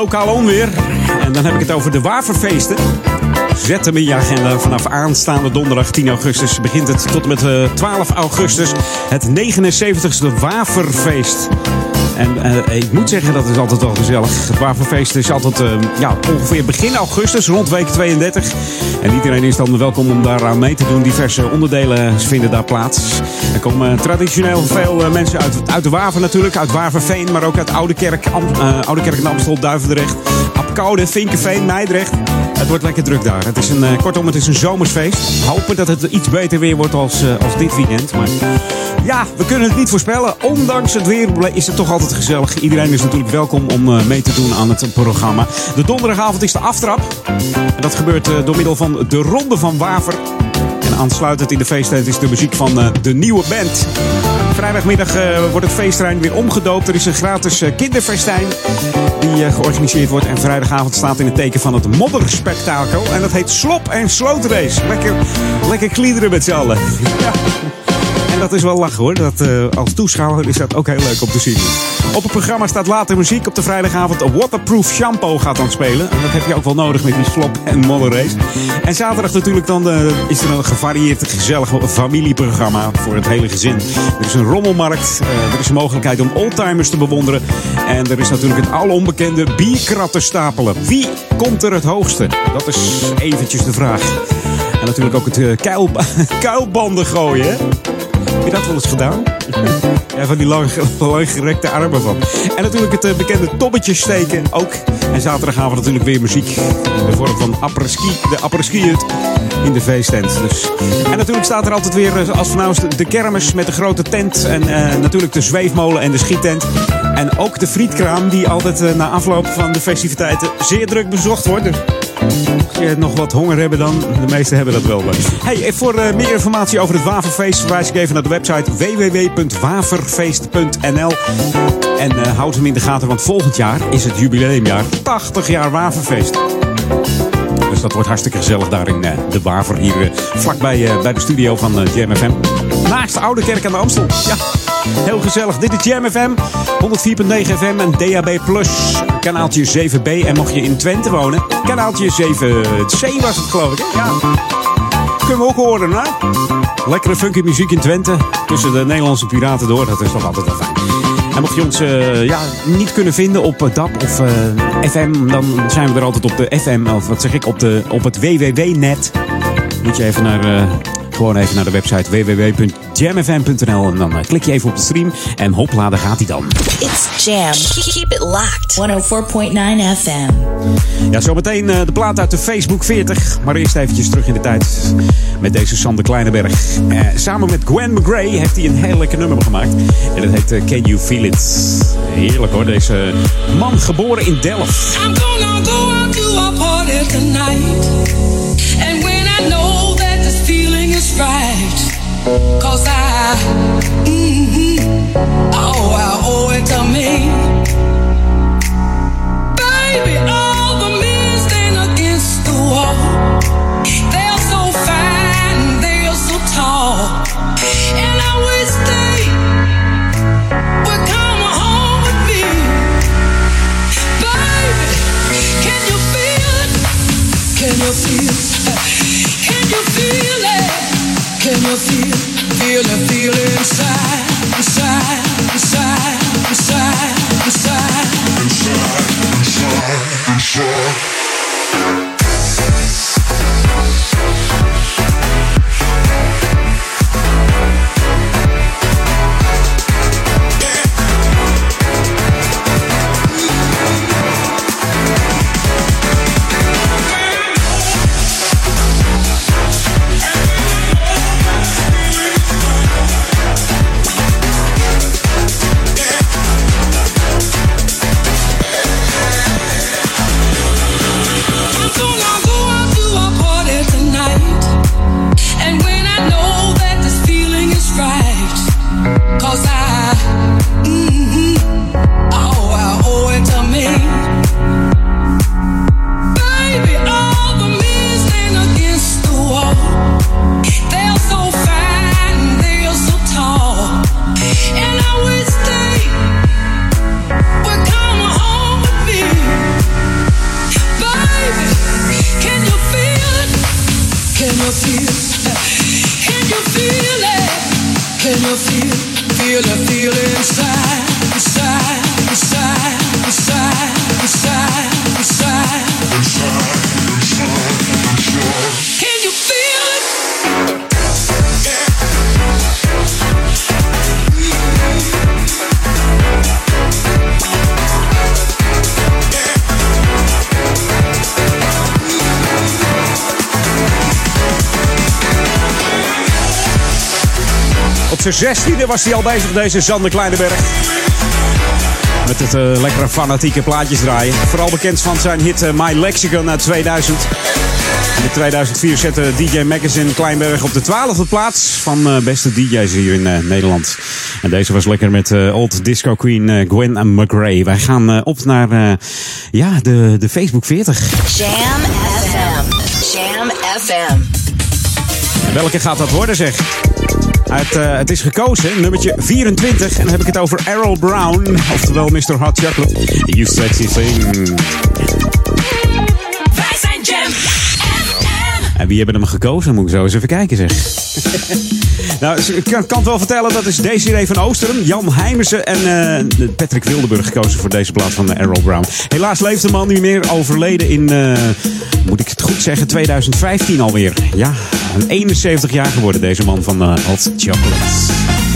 Lokaal onweer. En dan heb ik het over de waferfeesten. Zet hem in je agenda. Vanaf aanstaande donderdag 10 augustus begint het tot met eh, 12 augustus. Het 79ste Waferfeest. En eh, ik moet zeggen, dat is altijd wel gezellig. Het Waferfeest is altijd eh, ja, ongeveer begin augustus, rond week 32. En iedereen is dan welkom om daaraan mee te doen. Diverse onderdelen vinden daar plaats. Er komen traditioneel veel eh, mensen uit, uit de Waver natuurlijk. Uit Waverveen, maar ook uit Oudekerk, Am, eh, Oudekerk Amstel, Duivendrecht. Apkoude, Vinkenveen, Meidrecht. Het wordt lekker druk daar. Het is een, eh, kortom, het is een zomersfeest. Hopen dat het iets beter weer wordt als, eh, als dit weekend. Maar ja, we kunnen het niet voorspellen. Ondanks het weer is het toch altijd gezellig. Iedereen is natuurlijk welkom om eh, mee te doen aan het programma. De donderdagavond is de aftrap. En dat gebeurt eh, door middel van de Ronde van Waver. En aansluitend in de feesttent is de muziek van eh, de nieuwe band. Vrijdagmiddag eh, wordt het feestterrein weer omgedoopt. Er is een gratis eh, kinderfestijn die georganiseerd wordt. En vrijdagavond staat in het teken van het modderspektakel. En dat heet Slop en Slootrace. Lekker, lekker kliederen met z'n allen. <laughs> En dat is wel lachen hoor. Dat, als toeschouwer is dat ook heel leuk om te zien. Op het programma staat later muziek. Op de vrijdagavond Waterproof Shampoo gaat dan spelen. En dat heb je ook wel nodig met die slop en modderrace. En zaterdag natuurlijk dan eh, is er een gevarieerd gezellig familieprogramma voor het hele gezin. Er is een rommelmarkt. eh, er is een mogelijkheid om oldtimers te bewonderen. En er is natuurlijk het alle onbekende bierkratten stapelen. Wie komt er het hoogste? Dat is eventjes de vraag. En natuurlijk ook het eh, kuil, <laughs> kuilbanden gooien. Heb je dat wel eens gedaan? Ja, van die lang, langgerekte armen van. En natuurlijk het eh, bekende tobbetje steken ook. En zaterdagavond natuurlijk weer muziek. In de vorm van apres-ski, de apres-ski in de feesttent. Dus. En natuurlijk staat er altijd weer, eh, als vanouds, de kermis met de grote tent. En eh, natuurlijk de zweefmolen en de schiettent. En ook de frietkraam die altijd na afloop van de festiviteiten zeer druk bezocht wordt. Dus Mocht je nog wat honger hebben dan, de meesten hebben dat wel. Hey, voor eh, meer informatie over het Waverfeest verwijs ik even naar de website www.waverfeest.nl. En eh, houd hem in de gaten, want volgend jaar is het jubileumjaar 80 jaar Waverfeest. Dus dat wordt hartstikke gezellig daar in eh, de Waver, hier vlakbij bij de studio van eh, Jam FM. Naast de Oude Kerk aan de Amstel. Ja, heel gezellig. Dit is Jam FM, 104.9 FM en DAB+, kanaaltje 7B. En mocht je in Twente wonen, kanaaltje 7C was het geloof ik. Hè? Ja, kunnen we ook horen, hè? Lekkere funky muziek in Twente. Tussen de Nederlandse piraten door. Dat is toch altijd wel fijn. En mocht je ons eh, ja, niet kunnen vinden op eh, DAP of eh, FM, dan zijn we er altijd op de FM, of wat zeg ik, op, de, op het www-net. Moet je even naar, gewoon even naar de website www.jamfm.nl en dan eh, klik je even op de stream en hopla, daar gaat hij dan. It's Jam. Keep it locked. 104.9 FM. Ja, zometeen eh, de plaat uit de Facebook 40. Maar eerst eventjes terug in de tijd met deze Sander Kleineberg. Eh, samen met Gwen McGray heeft hij een heel lekker nummer gemaakt. En dat heet Can You Feel It? Heerlijk hoor, deze man geboren in Delft. I'm gonna go out to a party tonight. Cause I, mm-hmm, oh, zijn zestiende was hij al bezig, deze Sander Kleinenberg. Met het eh, lekkere fanatieke plaatjes draaien. Vooral bekend van zijn hit eh, My Lexicon uit 2000. In 2004 zette DJ Magazine Kleinberg op de twaalfde plaats van eh, beste DJ's hier in Nederland. En deze was lekker met Old Disco Queen Gwen McRae. Wij gaan op naar ja, de, de Facebook 40. Jam FM. Jam FM. En welke gaat dat worden zeg? Eh, het is gekozen, nummertje 24. En dan heb ik het over Errol Brown. Oftewel Mr. Hot Chocolate. You sexy thing. En wie hebben hem gekozen? Moet ik zo eens even kijken zeg. <laughs> nou, ik kan, kan het wel vertellen. Dat is Desiree van Oosteren, Jan Heimersen en eh, Patrick Wildeburg gekozen voor deze plaat van eh, Errol Brown. Helaas leeft de man niet meer. Overleden in, eh, moet ik het goed zeggen, 2015 alweer. Ja, een 71 jaar geworden deze man van Hot Chocolate.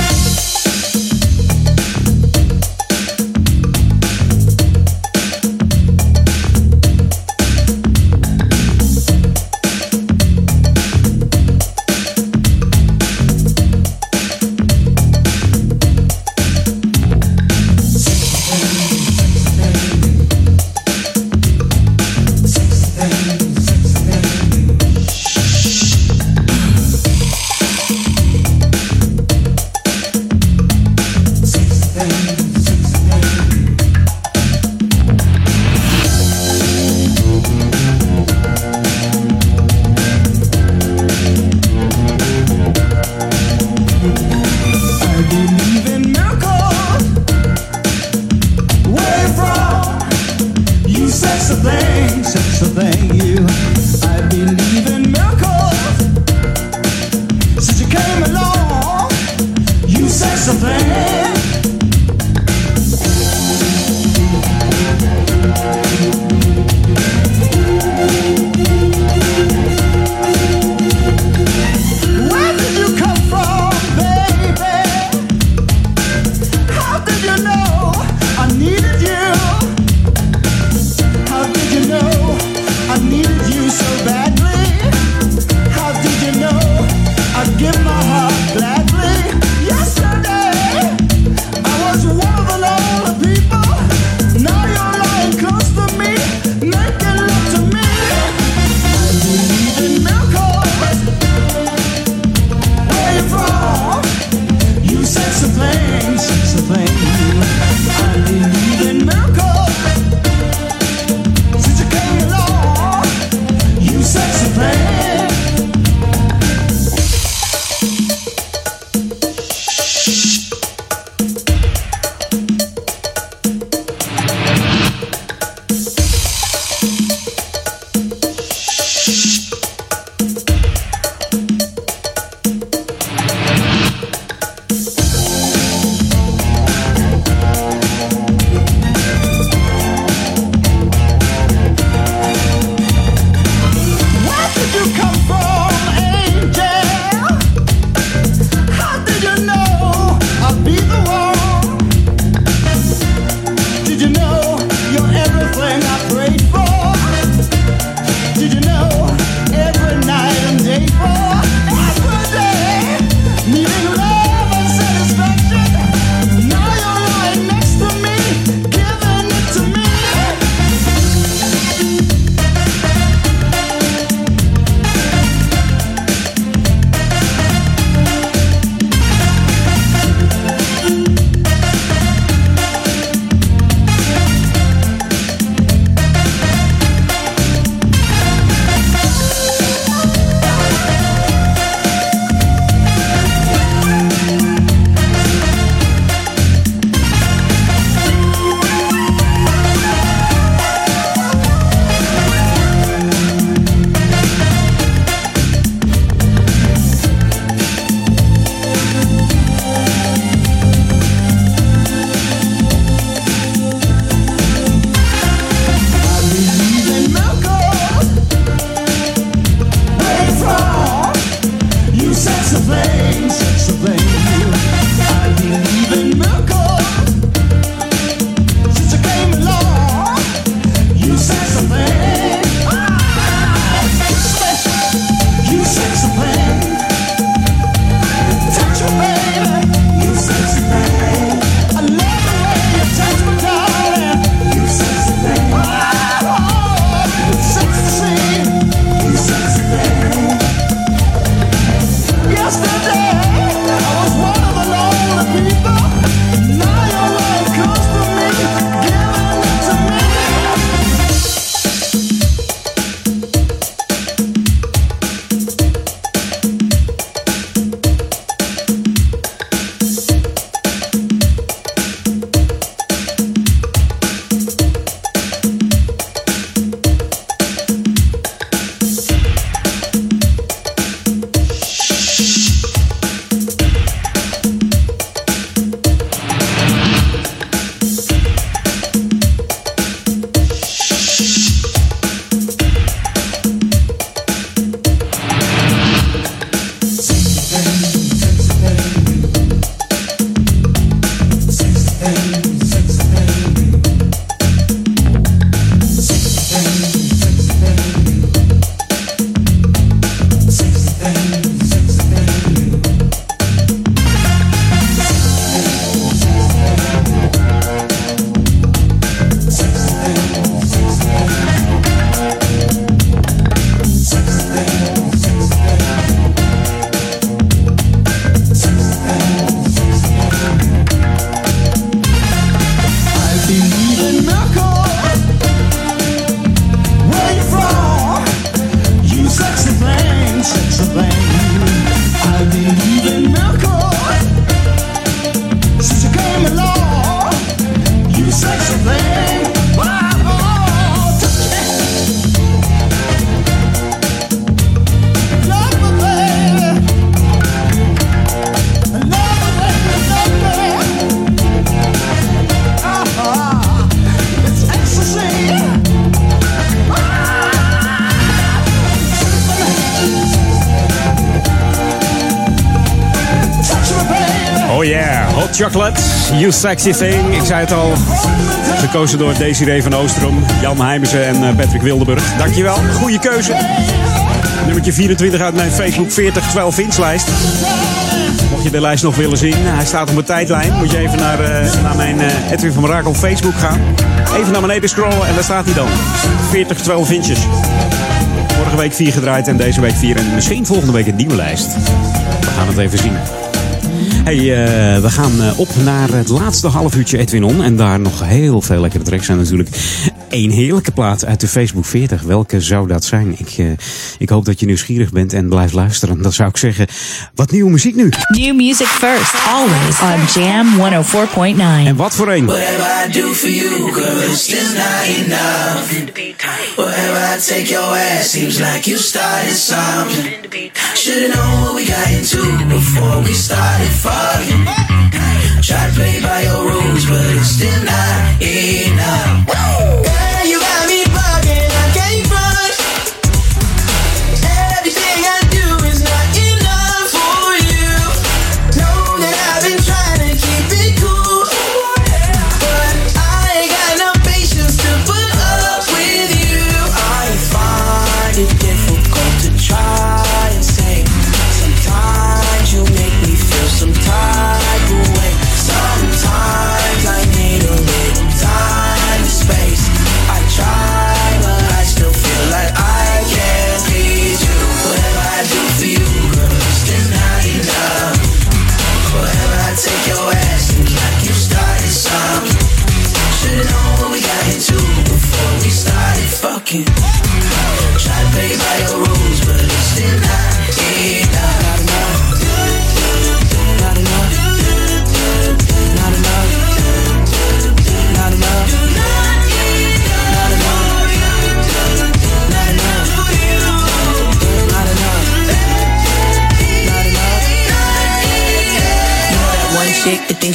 You Sexy Thing. Ik zei het al. Gekozen door Desiree van Oostrom, Jan Heijmersen en eh, Patrick Wildenburg. Dankjewel. Goede keuze. Nummertje 24 uit mijn Facebook 40 12 inch lijst. Mocht je de lijst nog willen zien, hij staat op mijn tijdlijn. Moet je even naar, eh, naar mijn eh, Edwin van Brakel Facebook gaan. Even naar beneden scrollen en daar staat hij dan. 40 12 inches. Vorige week 4 gedraaid en deze week 4. En misschien volgende week een nieuwe lijst. We gaan het even zien. Hey, eh, we gaan eh, op naar het laatste half uurtje Edwin On. En daar nog heel veel lekkere tracks zijn natuurlijk. Eén heerlijke plaat uit de Facebook 40. Welke zou dat zijn? Ik, eh, ik hoop dat je nieuwsgierig bent en blijft luisteren. Dan zou ik zeggen, wat nieuwe muziek nu. New music first, always on Jam 104.9. En wat voor een? Whatever I do for you, girl, it's still not enough. Wherever I take your ass, seems like you started something. Should've known what we got into before we started fucking. Try to play by your rules, but it's still not enough.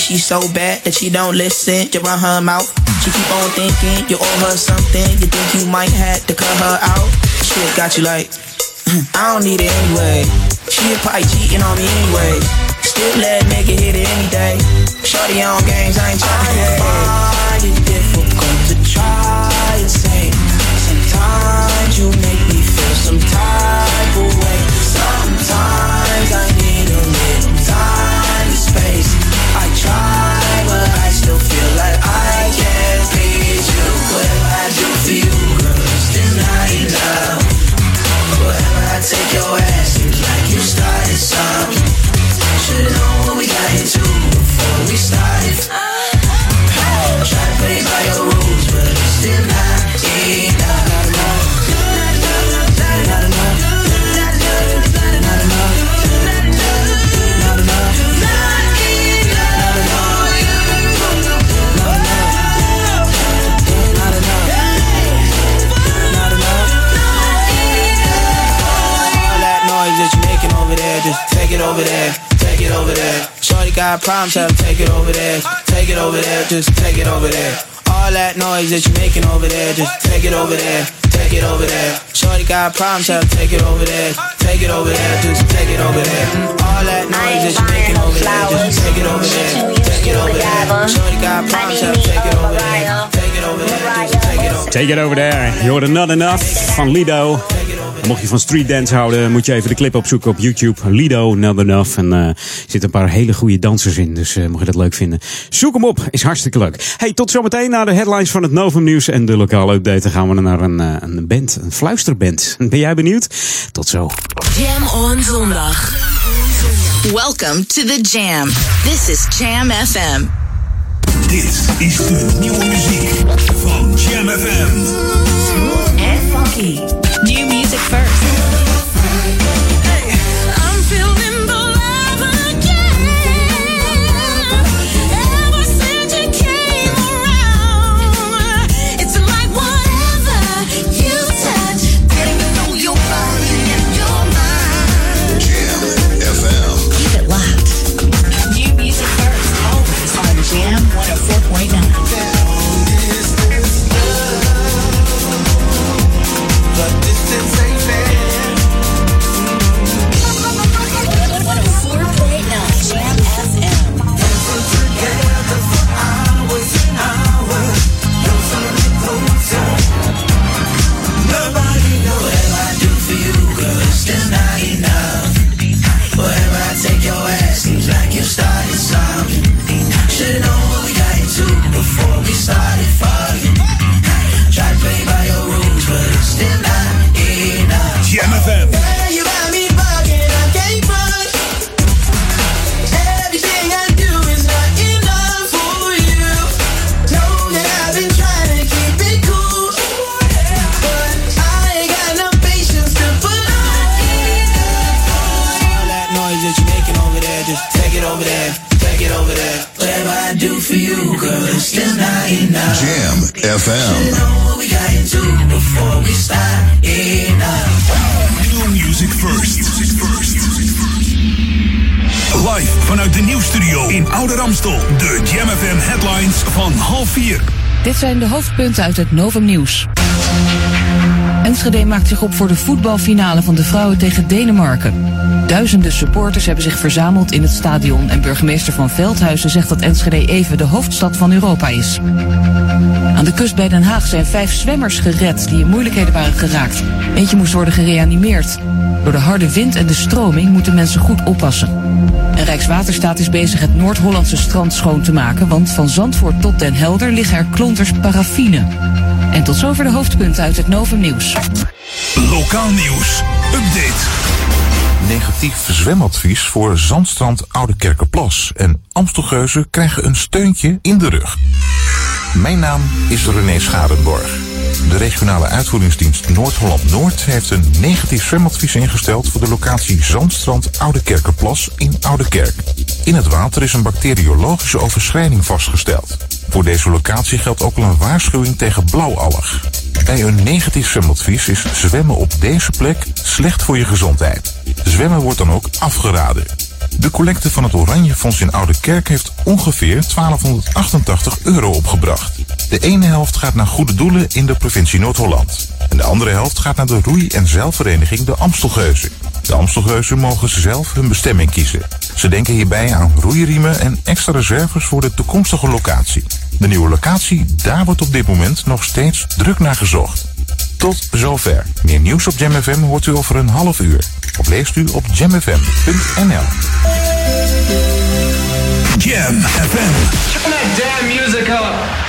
She's so bad that she don't listen, you run her mouth. She keep on thinking you owe her something. You think you might have to cut her out. Shit got you like, <clears throat> I don't need it anyway. She probably cheating on me anyway. Still let nigga hit it any day. Shorty on games, I ain't trying to it over there, take it over there. Shorty got problems, tell 'em take it over there, take it over there, just take it over there. All that noise that you're making over there, just take it over there, take it over there. Shorty got problems, tell 'em take it over there, take it over there, just take it over there. All that noise that you're making over there, just take it over there, take it over there. Shorty got problems, tell 'em take it over there, take it over there, just take it over there. Take it over there. Je hoorde Not Enough van Lido. Mocht je van street dance houden, moet je even de clip opzoeken op YouTube. Lido, Not Enough. En eh, er zitten een paar hele goede dansers in. Dus eh, mocht je dat leuk vinden, zoek hem op. Is hartstikke leuk. Hey, tot zometeen naar de headlines van het Novum Nieuws en de lokale update. Dan gaan we naar een, eh, een band, een fluisterband. <laughs> Ben jij benieuwd? Tot zo. Jam on zondag. Welcome to the Jam. This is Jam FM. Dit is de nieuwe muziek van Jam FM. And funky. first. FM. New music first. Live vanuit de nieuwsstudio in Oude Ramstel. De Jam FM headlines van half vier. Dit zijn de hoofdpunten uit het Novum Nieuws. Enschede maakt zich op voor de voetbalfinale van de vrouwen tegen Denemarken. Duizenden supporters hebben zich verzameld in het stadion en burgemeester van Veldhuizen zegt dat Enschede even de hoofdstad van Europa is. Aan de kust bij Den Haag zijn vijf zwemmers gered die in moeilijkheden waren geraakt. Eentje moest worden gereanimeerd. Door de harde wind en de stroming moeten mensen goed oppassen. En Rijkswaterstaat is bezig het Noord-Hollandse strand schoon te maken, want van Zandvoort tot Den Helder liggen er klonters paraffine. En tot zover de hoofdpunten uit het Novum Nieuws. Lokaal nieuws. Update. Negatief zwemadvies voor Zandstrand Oude Kerkenplas. En Amstelgeuzen krijgen een steuntje in de rug. Mijn naam is René Scharenborg. De regionale uitvoeringsdienst Noord-Holland-Noord heeft een negatief zwemadvies ingesteld voor de locatie Zandstrand Oude Kerkenplas in Oude Kerk. In het water is een bacteriologische overschrijding vastgesteld. Voor deze locatie geldt ook al een waarschuwing tegen blauwalg. Bij een negatief zwemadvies is zwemmen op deze plek slecht voor je gezondheid. Zwemmen wordt dan ook afgeraden. De collecte van het Oranje Fonds in Oude Kerk heeft ongeveer 1288 euro opgebracht. De ene helft gaat naar goede doelen in de provincie Noord-Holland. En de andere helft gaat naar de roei- en zeilvereniging de Amstelgeuzen. De Amstelgeuzen mogen zelf hun bestemming kiezen. Ze denken hierbij aan roeiriemen en extra reserves voor de toekomstige locatie. De nieuwe locatie, daar wordt op dit moment nog steeds druk naar gezocht. Tot zover. Meer nieuws op Jam FM hoort u over een half uur. Of leest u op jamfm.nl. Jam FM. Turn that damn music up.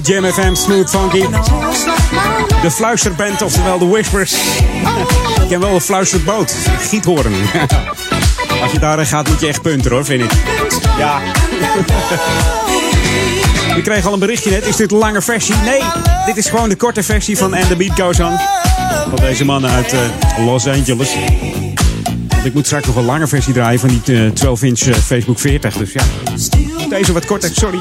Op Jam FM Smooth Funky. De fluisterband, oftewel de Whispers. Ik ken wel een fluisterboot. Giethoorn. <laughs> Als je daarin gaat, moet je echt punten hoor, vind ik. Ja. <laughs> We kregen al een berichtje net. Is dit een lange versie? Nee, dit is gewoon de korte versie van And The Beat Goes On. Van deze mannen uit eh, Los Angeles. Want ik moet straks nog een lange versie draaien van die eh, 12 inch eh, Facebook 40. Dus ja, deze wat korter, sorry.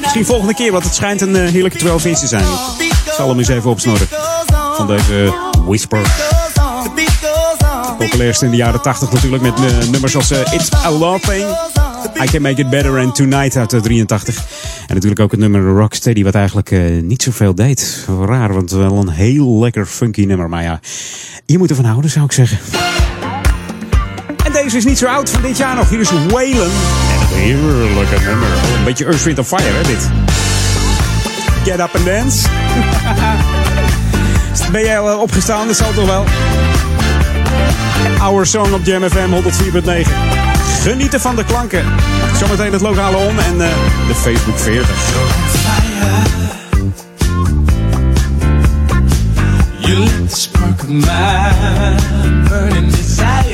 Misschien volgende keer, want het schijnt een eh, heerlijke 12 inch te zijn. Ik zal hem eens even opsnorren. Van deze Whisper. Beat goes Populairst in de jaren 80 natuurlijk met eh, nummers als eh, It's a Love Thing. I Can Make It Better and Tonight uit de 83. En natuurlijk ook het nummer Rocksteady, wat eigenlijk eh, niet zoveel deed. Raar, want wel een heel lekker funky nummer. Maar ja, je moet ervan houden, zou ik zeggen. Deze is niet zo oud van dit jaar nog. Hier is Waylon. En een heerlijke nummer. Oh, een beetje Earth, Wind Fire, hè, dit. Get up and dance. <laughs> ben jij al eh, opgestaan? Dat zal toch wel. Our Song op Jam FM 104.9. Genieten van de klanken. Zometeen het lokale om en eh, de Facebook 40. You lit the spark of my burning desire.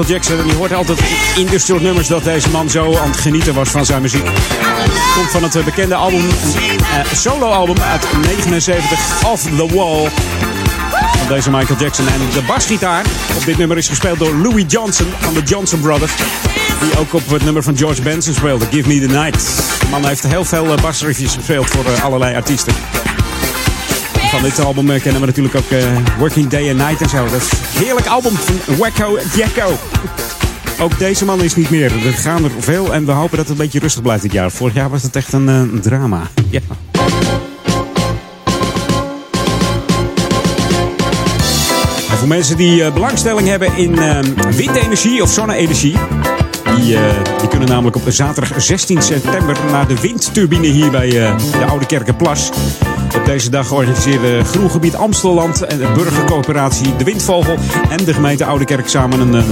Michael Jackson, en je hoort altijd in soort nummers dat deze man zo aan het genieten was van zijn muziek. Komt van het eh, bekende album, eh solo-album uit 79, Off the Wall. Van deze Michael Jackson. En de basgitaar op dit nummer is gespeeld door Louis Johnson van de Johnson Brothers. Die ook op het nummer van George Benson speelde, Give Me the Night. De man heeft heel veel eh, basriffjes gespeeld voor allerlei artiesten. Van dit album eh, kennen we natuurlijk ook eh, Working Day and Night en zo. Dat is een heerlijk album van Wacko Jacko. Ook deze man is niet meer. Er gaan er veel en we hopen dat het een beetje rustig blijft dit jaar. Vorig jaar was het echt een, eh, drama. Ja. Voor mensen die belangstelling hebben in eh, windenergie of zonne-energie. Die, eh, die kunnen namelijk op zaterdag 16 september naar de windturbine hier bij de Oude Kerkenplas. Op deze dag organiseerde Groengebied Amstelland en de burgercoöperatie De Windvogel en de gemeente Oude Kerk samen een, eh,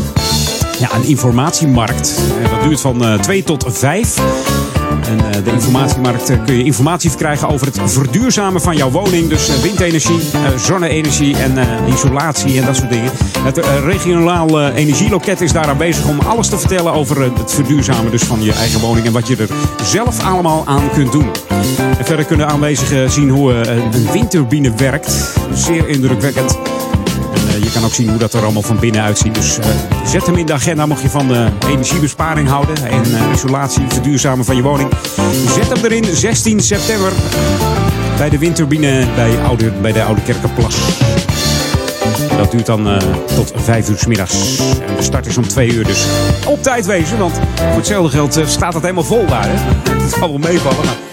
ja, een informatiemarkt. Dat duurt van eh 2 tot 5. En eh, de informatiemarkt eh, kun je informatie verkrijgen over het verduurzamen van jouw woning. Dus eh, windenergie, zonne-energie en isolatie en dat soort dingen. Het regionaal energieloket is daaraan bezig om alles te vertellen over het verduurzamen dus van je eigen woning. En wat je er zelf allemaal aan kunt doen. En verder kunnen aanwezigen zien hoe een windturbine werkt. Zeer indrukwekkend. Eh, je kan ook zien hoe dat er allemaal van binnen uitziet. Dus eh, zet hem in de agenda mocht je van eh, energiebesparing houden. En isolatie, verduurzamen van je woning. Zet hem erin, 16 september. Bij de windturbine bij, bij de Oude Kerkenplas. Dat duurt dan tot 5 uur s middags. En de start is om 2 uur, dus op tijd wezen. Want voor hetzelfde geld staat het helemaal vol daar. Hè? Het zal wel meevallen, maar...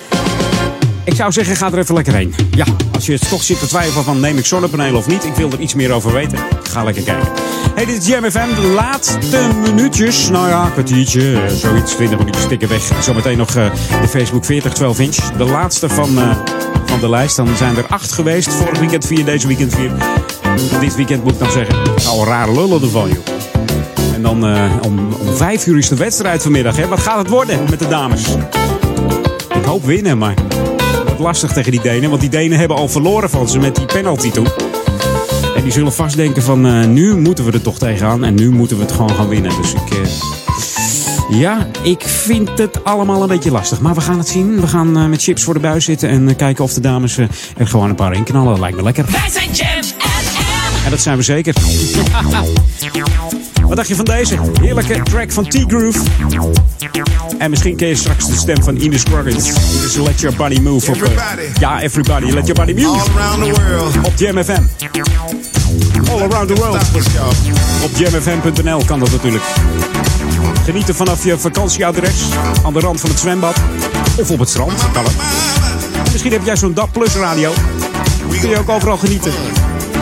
Ik zou zeggen, ga er even lekker heen. Ja, als je toch zit te twijfelen van neem ik zonnepanelen of niet. Ik wil er iets meer over weten. Ga lekker kijken. Hey, dit is Jam FM. De laatste minuutjes. Nou ja, kwartiertje. eh, Zoiets, 20 minuutjes tikken weg. Zometeen nog eh, de Facebook 40 12 inch. De laatste van, eh, van de lijst. Dan zijn er acht geweest. Vorig weekend vier, deze weekend vier. Dit weekend moet ik dan zeggen. Al rare lullen ervan, joh. En dan om, om vijf uur is de wedstrijd vanmiddag. Hè? Wat gaat het worden met de dames? Ik hoop winnen, maar lastig tegen die Denen. Want die Denen hebben al verloren van ze met die penalty toen. En die zullen vast denken van eh, nu moeten we er toch tegenaan. En nu moeten we het gewoon gaan winnen. Dus ik... eh, ja, ik vind het allemaal een beetje lastig. Maar we gaan het zien. We gaan eh, met chips voor de buis zitten. En kijken of de dames er gewoon een paar in knallen. Dat lijkt me lekker. Wij zijn Jam. En dat zijn we zeker. <laughs> Wat dacht je van deze? Heerlijke track van T-Groove. En misschien ken je straks de stem van Ines Scruggins. Dus let your body move. Op, eh, ja, everybody, let your body move. All around the world. Op JMFM. All around the world. Op jamfm.nl kan dat natuurlijk. Genieten vanaf je vakantieadres aan de rand van het zwembad of op het strand. Kan het. Misschien heb jij zo'n DAP Plus radio. Kun je ook overal genieten.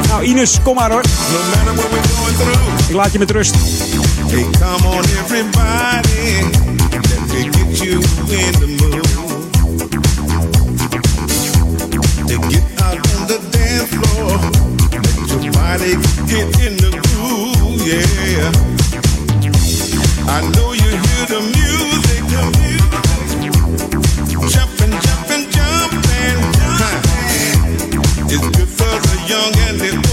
Nou, Ines, kom maar hoor. Laat je met rust. Hey, come on everybody, let me get you in the mood. To get out on the dance floor, let your body get in the groove, yeah. I know you hear the music, the music. Jumping, jumping, jumping, jumping. It's good for the young and the old.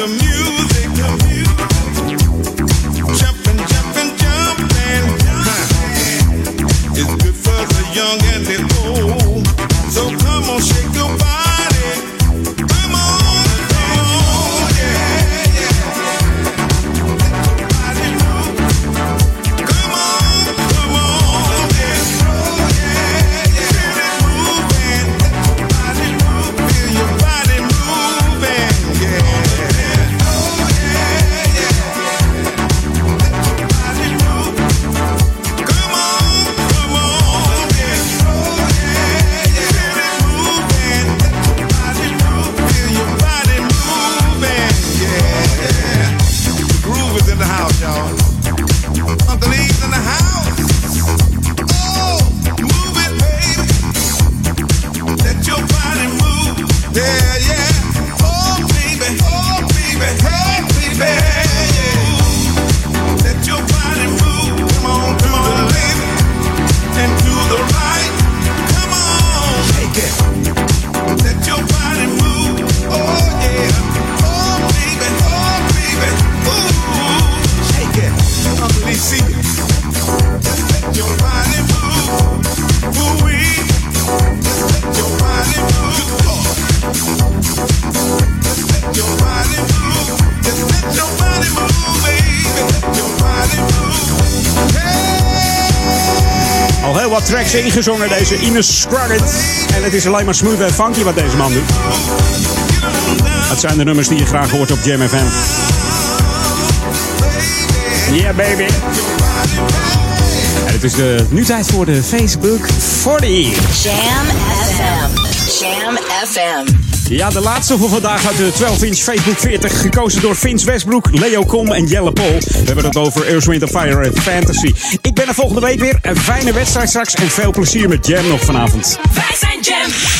the music. ingezongen, deze Ines Scruggett. En het is alleen maar smooth en funky wat deze man doet. Dat zijn de nummers die je graag hoort op Jam FM. Yeah, baby. En het is de, nu tijd voor de Facebook 40. Jam FM. Jam FM. Ja, de laatste voor vandaag uit de 12-inch Facebook 40. Gekozen door Vince Westbroek, Leo Kom en Jelle Pol. We hebben het over Earth, Wind Fire en Fantasy er volgende week weer. Een fijne wedstrijd straks en veel plezier met Jam nog vanavond. Wij zijn Jam.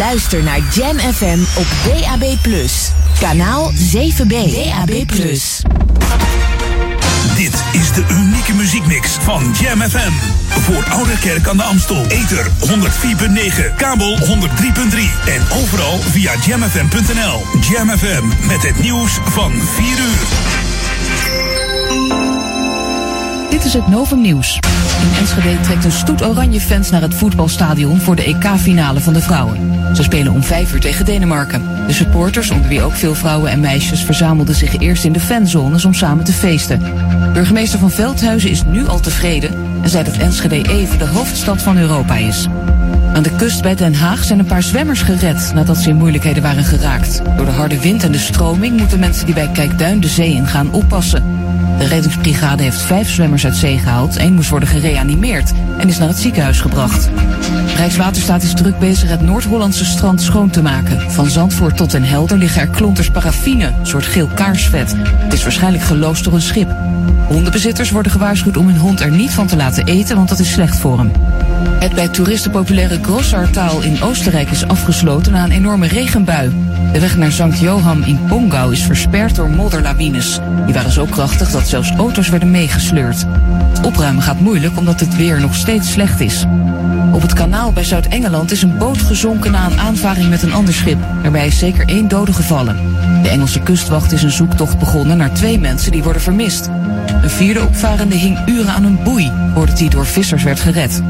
Luister naar Jam FM op DAB+. Kanaal 7B. DAB+. Dit is de unieke muziekmix van Jam FM. Voor Ouderkerk aan de Amstel. Ether 104.9, kabel 103.3 en overal via jamfm.nl. Jam FM met het nieuws van 4 uur. Dit is het Novum Nieuws. In Enschede trekt een stoet oranje fans naar het voetbalstadion voor de EK-finale van de vrouwen. Ze spelen om vijf uur tegen Denemarken. De supporters, onder wie ook veel vrouwen en meisjes, verzamelden zich eerst in de fanzones om samen te feesten. Burgemeester van Veldhuizen is nu al tevreden en zei dat Enschede even de hoofdstad van Europa is. Aan de kust bij Den Haag zijn een paar zwemmers gered nadat ze in moeilijkheden waren geraakt. Door de harde wind en de stroming moeten mensen die bij Kijkduin de zee in gaan oppassen. De reddingsbrigade heeft vijf zwemmers uit zee gehaald. Eén moest worden gereanimeerd en is naar het ziekenhuis gebracht. Rijkswaterstaat is druk bezig het Noord-Hollandse strand schoon te maken. Van Zandvoort tot Den Helder liggen er klonters paraffine, een soort geel kaarsvet. Het is waarschijnlijk geloosd door een schip. Hondenbezitters worden gewaarschuwd om hun hond er niet van te laten eten, want dat is slecht voor hem. Het bij toeristen populaire Grossartaal in Oostenrijk is afgesloten na een enorme regenbui. De weg naar Sankt Johan in Pongau is versperd door modderlawines. Die waren zo krachtig dat zelfs auto's werden meegesleurd. Het opruimen gaat moeilijk omdat het weer nog steeds slecht is. Op het kanaal bij Zuid-Engeland is een boot gezonken na een aanvaring met een ander schip. Daarbij is zeker één dode gevallen. De Engelse kustwacht is een zoektocht begonnen naar twee mensen die worden vermist. Een vierde opvarende hing uren aan een boei voordat hij door vissers werd gered.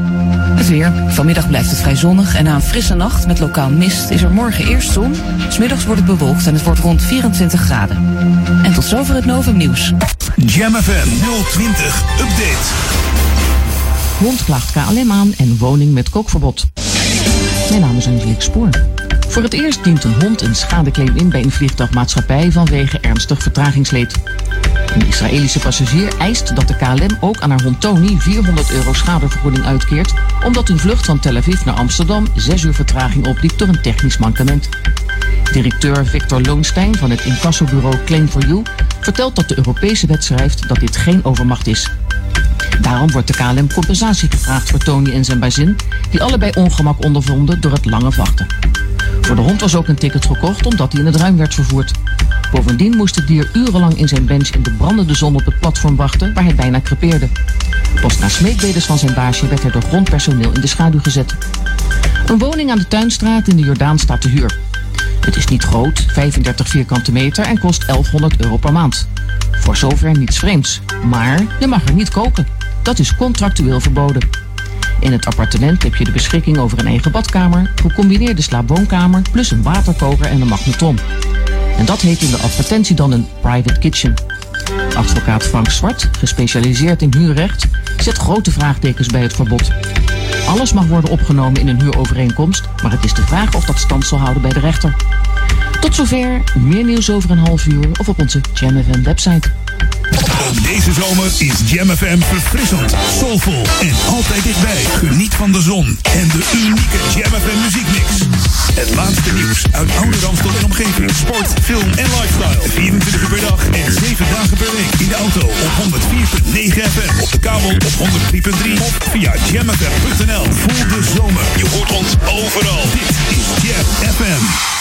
Het weer. Vanmiddag blijft het vrij zonnig en na een frisse nacht met lokaal mist is er morgen eerst zon. Smiddags wordt het bewolkt en het wordt rond 24 graden. En tot zover het Novum Nieuws. Jam FM 020 Update. Hond klaagt KLM aan en woning met kookverbod. Mijn naam is Angelique Spoor. Voor het eerst dient een hond een schadeclaim in bij een vliegtuigmaatschappij vanwege ernstig vertragingsleed. Een Israëlische passagier eist dat de KLM ook aan haar hond Tony 400 euro schadevergoeding uitkeert, omdat hun vlucht van Tel Aviv naar Amsterdam 6 uur vertraging opliep door een technisch mankement. Directeur Victor Loonstein van het incassobureau Claim for You vertelt dat de Europese wet schrijft dat dit geen overmacht is. Daarom wordt de KLM compensatie gevraagd voor Tony en zijn bazin, die allebei ongemak ondervonden door het lange wachten. Voor de hond was ook een ticket gekocht omdat hij in het ruim werd vervoerd. Bovendien moest het dier urenlang in zijn bench in de brandende zon op het platform wachten waar hij bijna crepeerde. Pas na smeekbedes van zijn baasje werd hij door grondpersoneel in de schaduw gezet. Een woning aan de Tuinstraat in de Jordaan staat te huur. Het is niet groot, 35 vierkante meter en kost 1100 euro per maand. Voor zover niets vreemds. Maar je mag er niet koken. Dat is contractueel verboden. In het appartement heb je de beschikking over een eigen badkamer, gecombineerde slaapwoonkamer, plus een waterkoker en een magneton. En dat heet in de advertentie dan een private kitchen. Advocaat Frank Zwart, gespecialiseerd in huurrecht, zet grote vraagtekens bij het verbod. Alles mag worden opgenomen in een huurovereenkomst, maar het is de vraag of dat stand zal houden bij de rechter. Tot zover, meer nieuws over een half uur of op onze Jam FM website. Ook deze zomer is Jam FM verfrissend, soulvol en altijd dichtbij. Geniet van de zon en de unieke Jam FM muziekmix. Het laatste nieuws uit oude Ramstel en omgeving. Sport, film en lifestyle. 24 uur per dag en 7 dagen per week. In de auto op 104.9 FM. Op de kabel op 103.3 of via jamfm.nl. Voel de zomer. Je hoort ons overal. Dit is Jam FM.